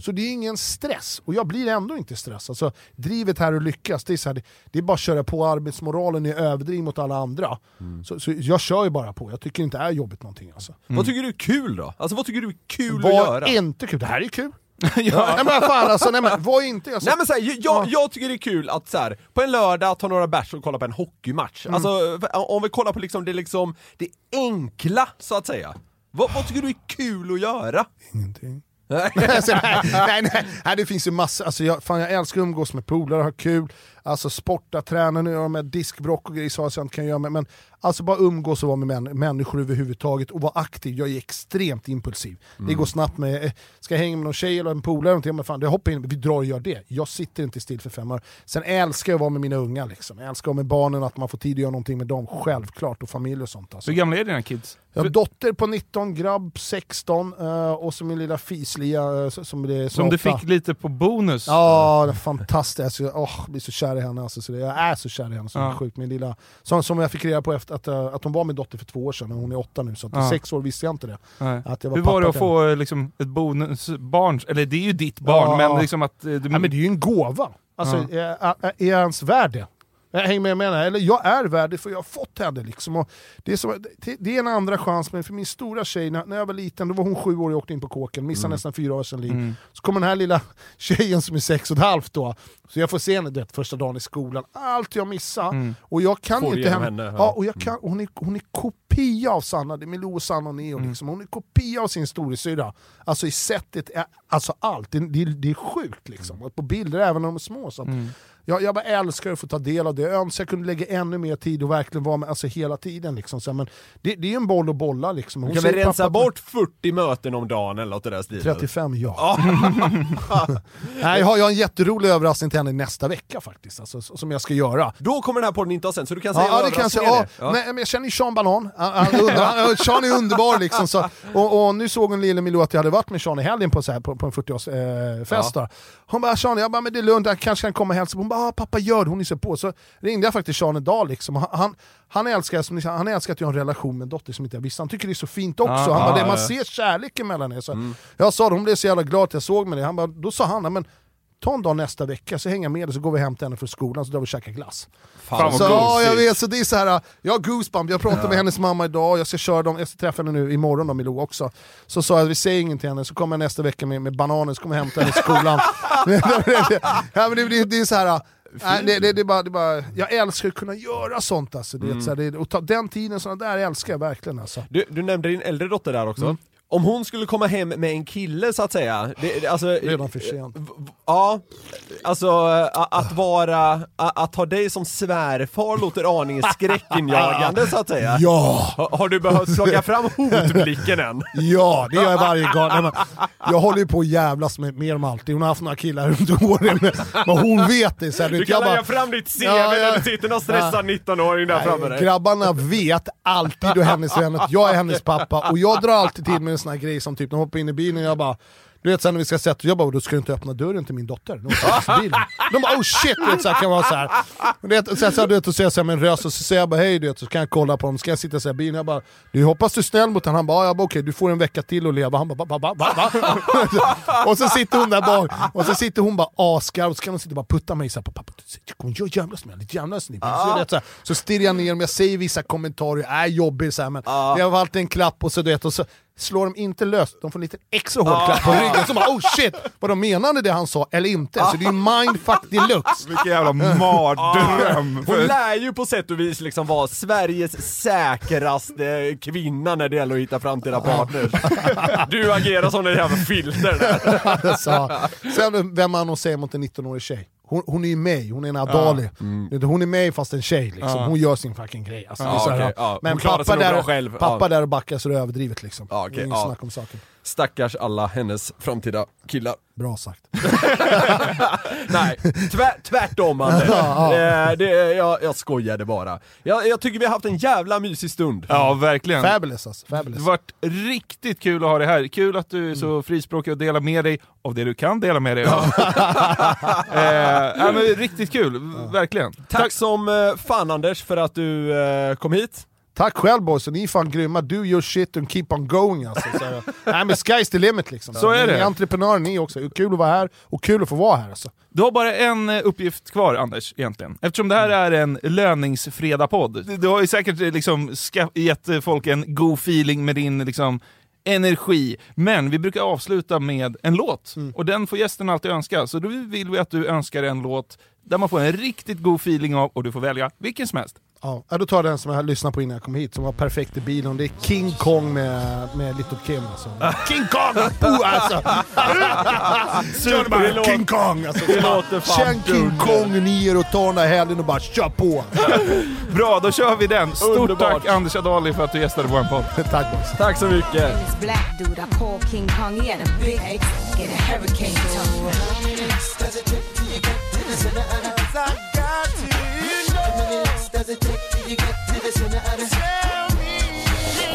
Så det är ingen stress, och jag blir ändå inte stressad. Alltså, drivet här att lyckas, det är, så här, det, det är bara att köra på, arbetsmoralen är överdriven mot alla andra. Så, så jag kör ju bara på, jag tycker inte det är jobbigt någonting. Alltså. Vad tycker du är kul då? Alltså vad tycker du är kul att Var göra? inte kul, det här är kul. Nej men fan alltså, nej men var inte... Alltså, Nej men så här, jag, jag, jag tycker det är kul att så här, på en lördag ta några bärs och kolla på en hockeymatch. Alltså för- om vi kollar på liksom det, liksom, det enkla så att säga. Vad, vad tycker du är kul att göra? Ingenting. Nej. alltså, nej, nej, nej, nej, det finns ju massor, alltså, jag, fan, jag älskar att umgås med polare, ha kul, alltså sporta, träna, nu gör jag med diskbrock och grejer så jag inte kan göra, men, men alltså bara umgås och vara med män, människor överhuvudtaget och vara aktiv, jag är extremt impulsiv. Det går snabbt med, eh, ska jag hänga med någon tjej eller en polare, men fan, det hoppar in, vi drar och gör det. Jag sitter inte still för fem år. Sen älskar jag att vara med mina unga, liksom. jag älskar att vara med barnen, att man får tid att göra någonting med dem, självklart, och familj och sånt. Alltså. Hur gamla är dina kids? Jag har dotter på 19, grabb 16 eh, och så min lilla fislia eh, som är Som du fick lite på bonus? Ja, det är fantastiskt. Alltså, jag åh, blir så kär i henne. Alltså, så jag är så kär i henne, så Ja. sjukt. Min lilla, som, som jag fick reda på efter att, eh, att hon var min dotter för två år sedan, och hon är åtta nu, så att Ja. sex år visste jag inte det. Nej. Att jag var Hur var det att få liksom, ett bonusbarn? Eller det är ju ditt barn, Ja. men liksom att... eh, Du, Ja, men det är ju en gåva. Alltså, är, är, är ens värd det? Hänger med, henne. Eller jag är värd det för jag har fått henne. Liksom. Och det, är som, det, det är en andra chans, men för min stora tjej, när, när jag var liten, då var hon sju år och åkte in på kåken, missade nästan fyra år sedan liv. Mm. Så kommer den här lilla tjejen som är sex och ett halvt då, så jag får se henne det, första dagen i skolan, allt jag missar. Mm. Och jag kan Får inte genom henne. Ja. ja. och jag kan, hon, är, hon är kopia av Sanna, det är Milou, Sanna och Neo. Mm. Liksom. Hon är kopia av sin storasyrra. Alltså i sättet, alltså allt. Det, det, det är sjukt liksom. Och på bilder, även när de är små. Så Mm. Jag, jag bara älskar att få ta del av det. Jag önskar jag kunde lägga ännu mer tid och verkligen vara med alltså, hela tiden. Liksom. Så, men det, det är ju en boll att bolla. Liksom. Hon Kan vi rensa "Pappa, bort 40 möten om dagen eller något den stilen? 35, ja. Nej, jag har jag har en jätterolig överraskning till henne nästa vecka faktiskt, alltså, som jag ska göra. Då kommer den här podden inte ha sen, så du kan säga Ja, ja, det kan jag säga. Ja, det. Men, men jag känner ju Sean Banan, han, Sean är underbar liksom. Så, och, och nu såg hon lille Milou att jag hade varit med Sean i helgen på, så här, på, på en 40-årsfest. Eh, Hon bara Sean, jag bara men det är lugnt, jag kanske kan komma och hälsa på. Bara ah, pappa gör det, hon är på. Så ringde jag faktiskt Sean idag liksom. Han, han, älskar, han älskar att jag har en relation med en dotter som inte jag visste. Han tycker det är så fint också. Ja, han bara, ja. man ser kärleken mellan er. Så Jag sa det, hon blev så jävla glad att jag såg med det. Han bara, då sa han, "Nej, men ta en dag nästa vecka så hänger jag med dig så går vi hem till henne från skolan så drar vi och käkar glass. Fan vad Så, ja, jag vet, så det är så här, jag har goosebump, jag pratade med hennes mamma idag, jag ska köra dem, jag ska träffa henne nu imorgon då, Milou också. Så sa jag att vi säger inget till henne, så kommer jag nästa vecka med, med bananer, så kommer jag hämta henne i skolan. ja, men det, det, det är så här, nej, det, det, det, är bara, det är bara, jag älskar att kunna göra sånt alltså. Det, är så här, det, och ta, den tiden, såna där älskar jag verkligen alltså. Du, du nämnde din äldre dotter där också. Mm. Om hon skulle komma hem med en kille så att säga, det, alltså, Redan för sent. Ja, alltså att vara, att ha dig som svärfar låter aningen skräckinjagande så att säga. Ja! Ha- Har du behövt slå fram hotblicken än? Ja, det gör jag varje gång. Jag håller ju på att jävlas med, med dem alltid. Hon har haft några killar runt åren, men, men hon vet det. Så här, du Du kan lägga fram ditt CV Ja, när det sitter någon stressad 19-åring där framme Nej, dig. grabbarna vet alltid och hennes vänner att jag är hennes pappa och jag drar alltid till med en sån här grej som typ hon hoppar in i bilen och jag bara du vet sen när vi ska sätta jag bara då ska du inte öppna dörren till min dotter. De, sätter bilen. de bara oh shit, du vet, så här, kan vara så här. Och det, så, så, du vet, och så säger jag så här med en röst och så säger jag bara hej du vet, så kan jag kolla på dem, ska jag sitta så här i bilen? Jag bara du hoppas du är snäll mot honom? Han bara, ja, jag bara okej du får en vecka till att leva. Han bara, ba, ba, ba, ba, ba. Och så sitter hon där bak, och så sitter hon bara asgarv och så kan hon sitta och bara putta mig så här, pappa, kom gör jävlas med lite jävlas med så, jag vet, så, här, så stirrar jag ner dem, jag säger vissa kommentarer, jag är jobbig så här, men jag har alltid en klapp och så, du vet, och så slår de inte löst, de får en liten extra hård klapp på ryggen. Så bara oh shit, vad de menade det han sa eller inte. Så det är mindfuck deluxe. Vilken jävla mardröm. Hon lär ju på sätt och vis liksom vara Sveriges säkraste kvinna när det gäller att hitta framtida partners. Du agerar som en jävla filter där. så, sen vem säger mot en 19-årig tjej? Hon, hon är ju mig, hon är en Adali. Hon är mig fast en tjej liksom. Hon gör sin fucking grej. Alltså, Ja, okej, ja. Men pappa, där, själv. pappa Ja. där och backar så det är överdrivet liksom. Ja, okej, det är inget ja. snack om saken. Stackars alla hennes framtida killar. Bra sagt. Nej, tvär, tvärtom Anders. Ja, Eh, det, jag, jag skojade bara. Jag, jag tycker vi har haft en jävla mysig stund. Ja, verkligen. Fabulous alltså. Det Fabulous. har varit riktigt kul att ha dig här. Kul att du är så frispråkig och delar med dig av det du kan dela med dig av. eh, men riktigt kul, verkligen. Tack som eh, fan Anders för att du eh, kom hit. Tack själv boys, ni är fan grymma. Do your shit and keep on going alltså. Så, nej men sky's the limit liksom. Så är Ni det. är entreprenörer ni också. Kul att vara här och kul att få vara här alltså. Du har bara en eh, uppgift kvar Anders, egentligen. Eftersom det här är en löningsfredag-podd. Du har ju säkert eh, liksom gett eh, folk en god feeling med din liksom, energi. Men vi brukar avsluta med en låt. Och den får gästen alltid önska. Så då vill vi att du önskar en låt där man får en riktigt god feeling av, och du får välja vilken som helst. Ja, då tar jag den som jag lyssnade på innan jag kom hit, som var perfekt i bilen. Det är King Kong med, med Little Kim alltså. King Kong! Oh, alltså. Kör Det bara King Kong! Alltså. det låter fan Känn King. Kong ner och ta den här helgen och bara kör på! Bra, då kör vi den. Stort Underbart. tack Anders Adali för att du gästade vår podd. Tack boys. Tack så mycket. the center of the. Tell me.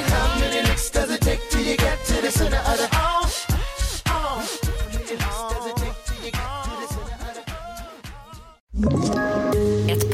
How many licks does it take till you get to the center of the? Oh, oh. How many licks does it take till you get to the center of the?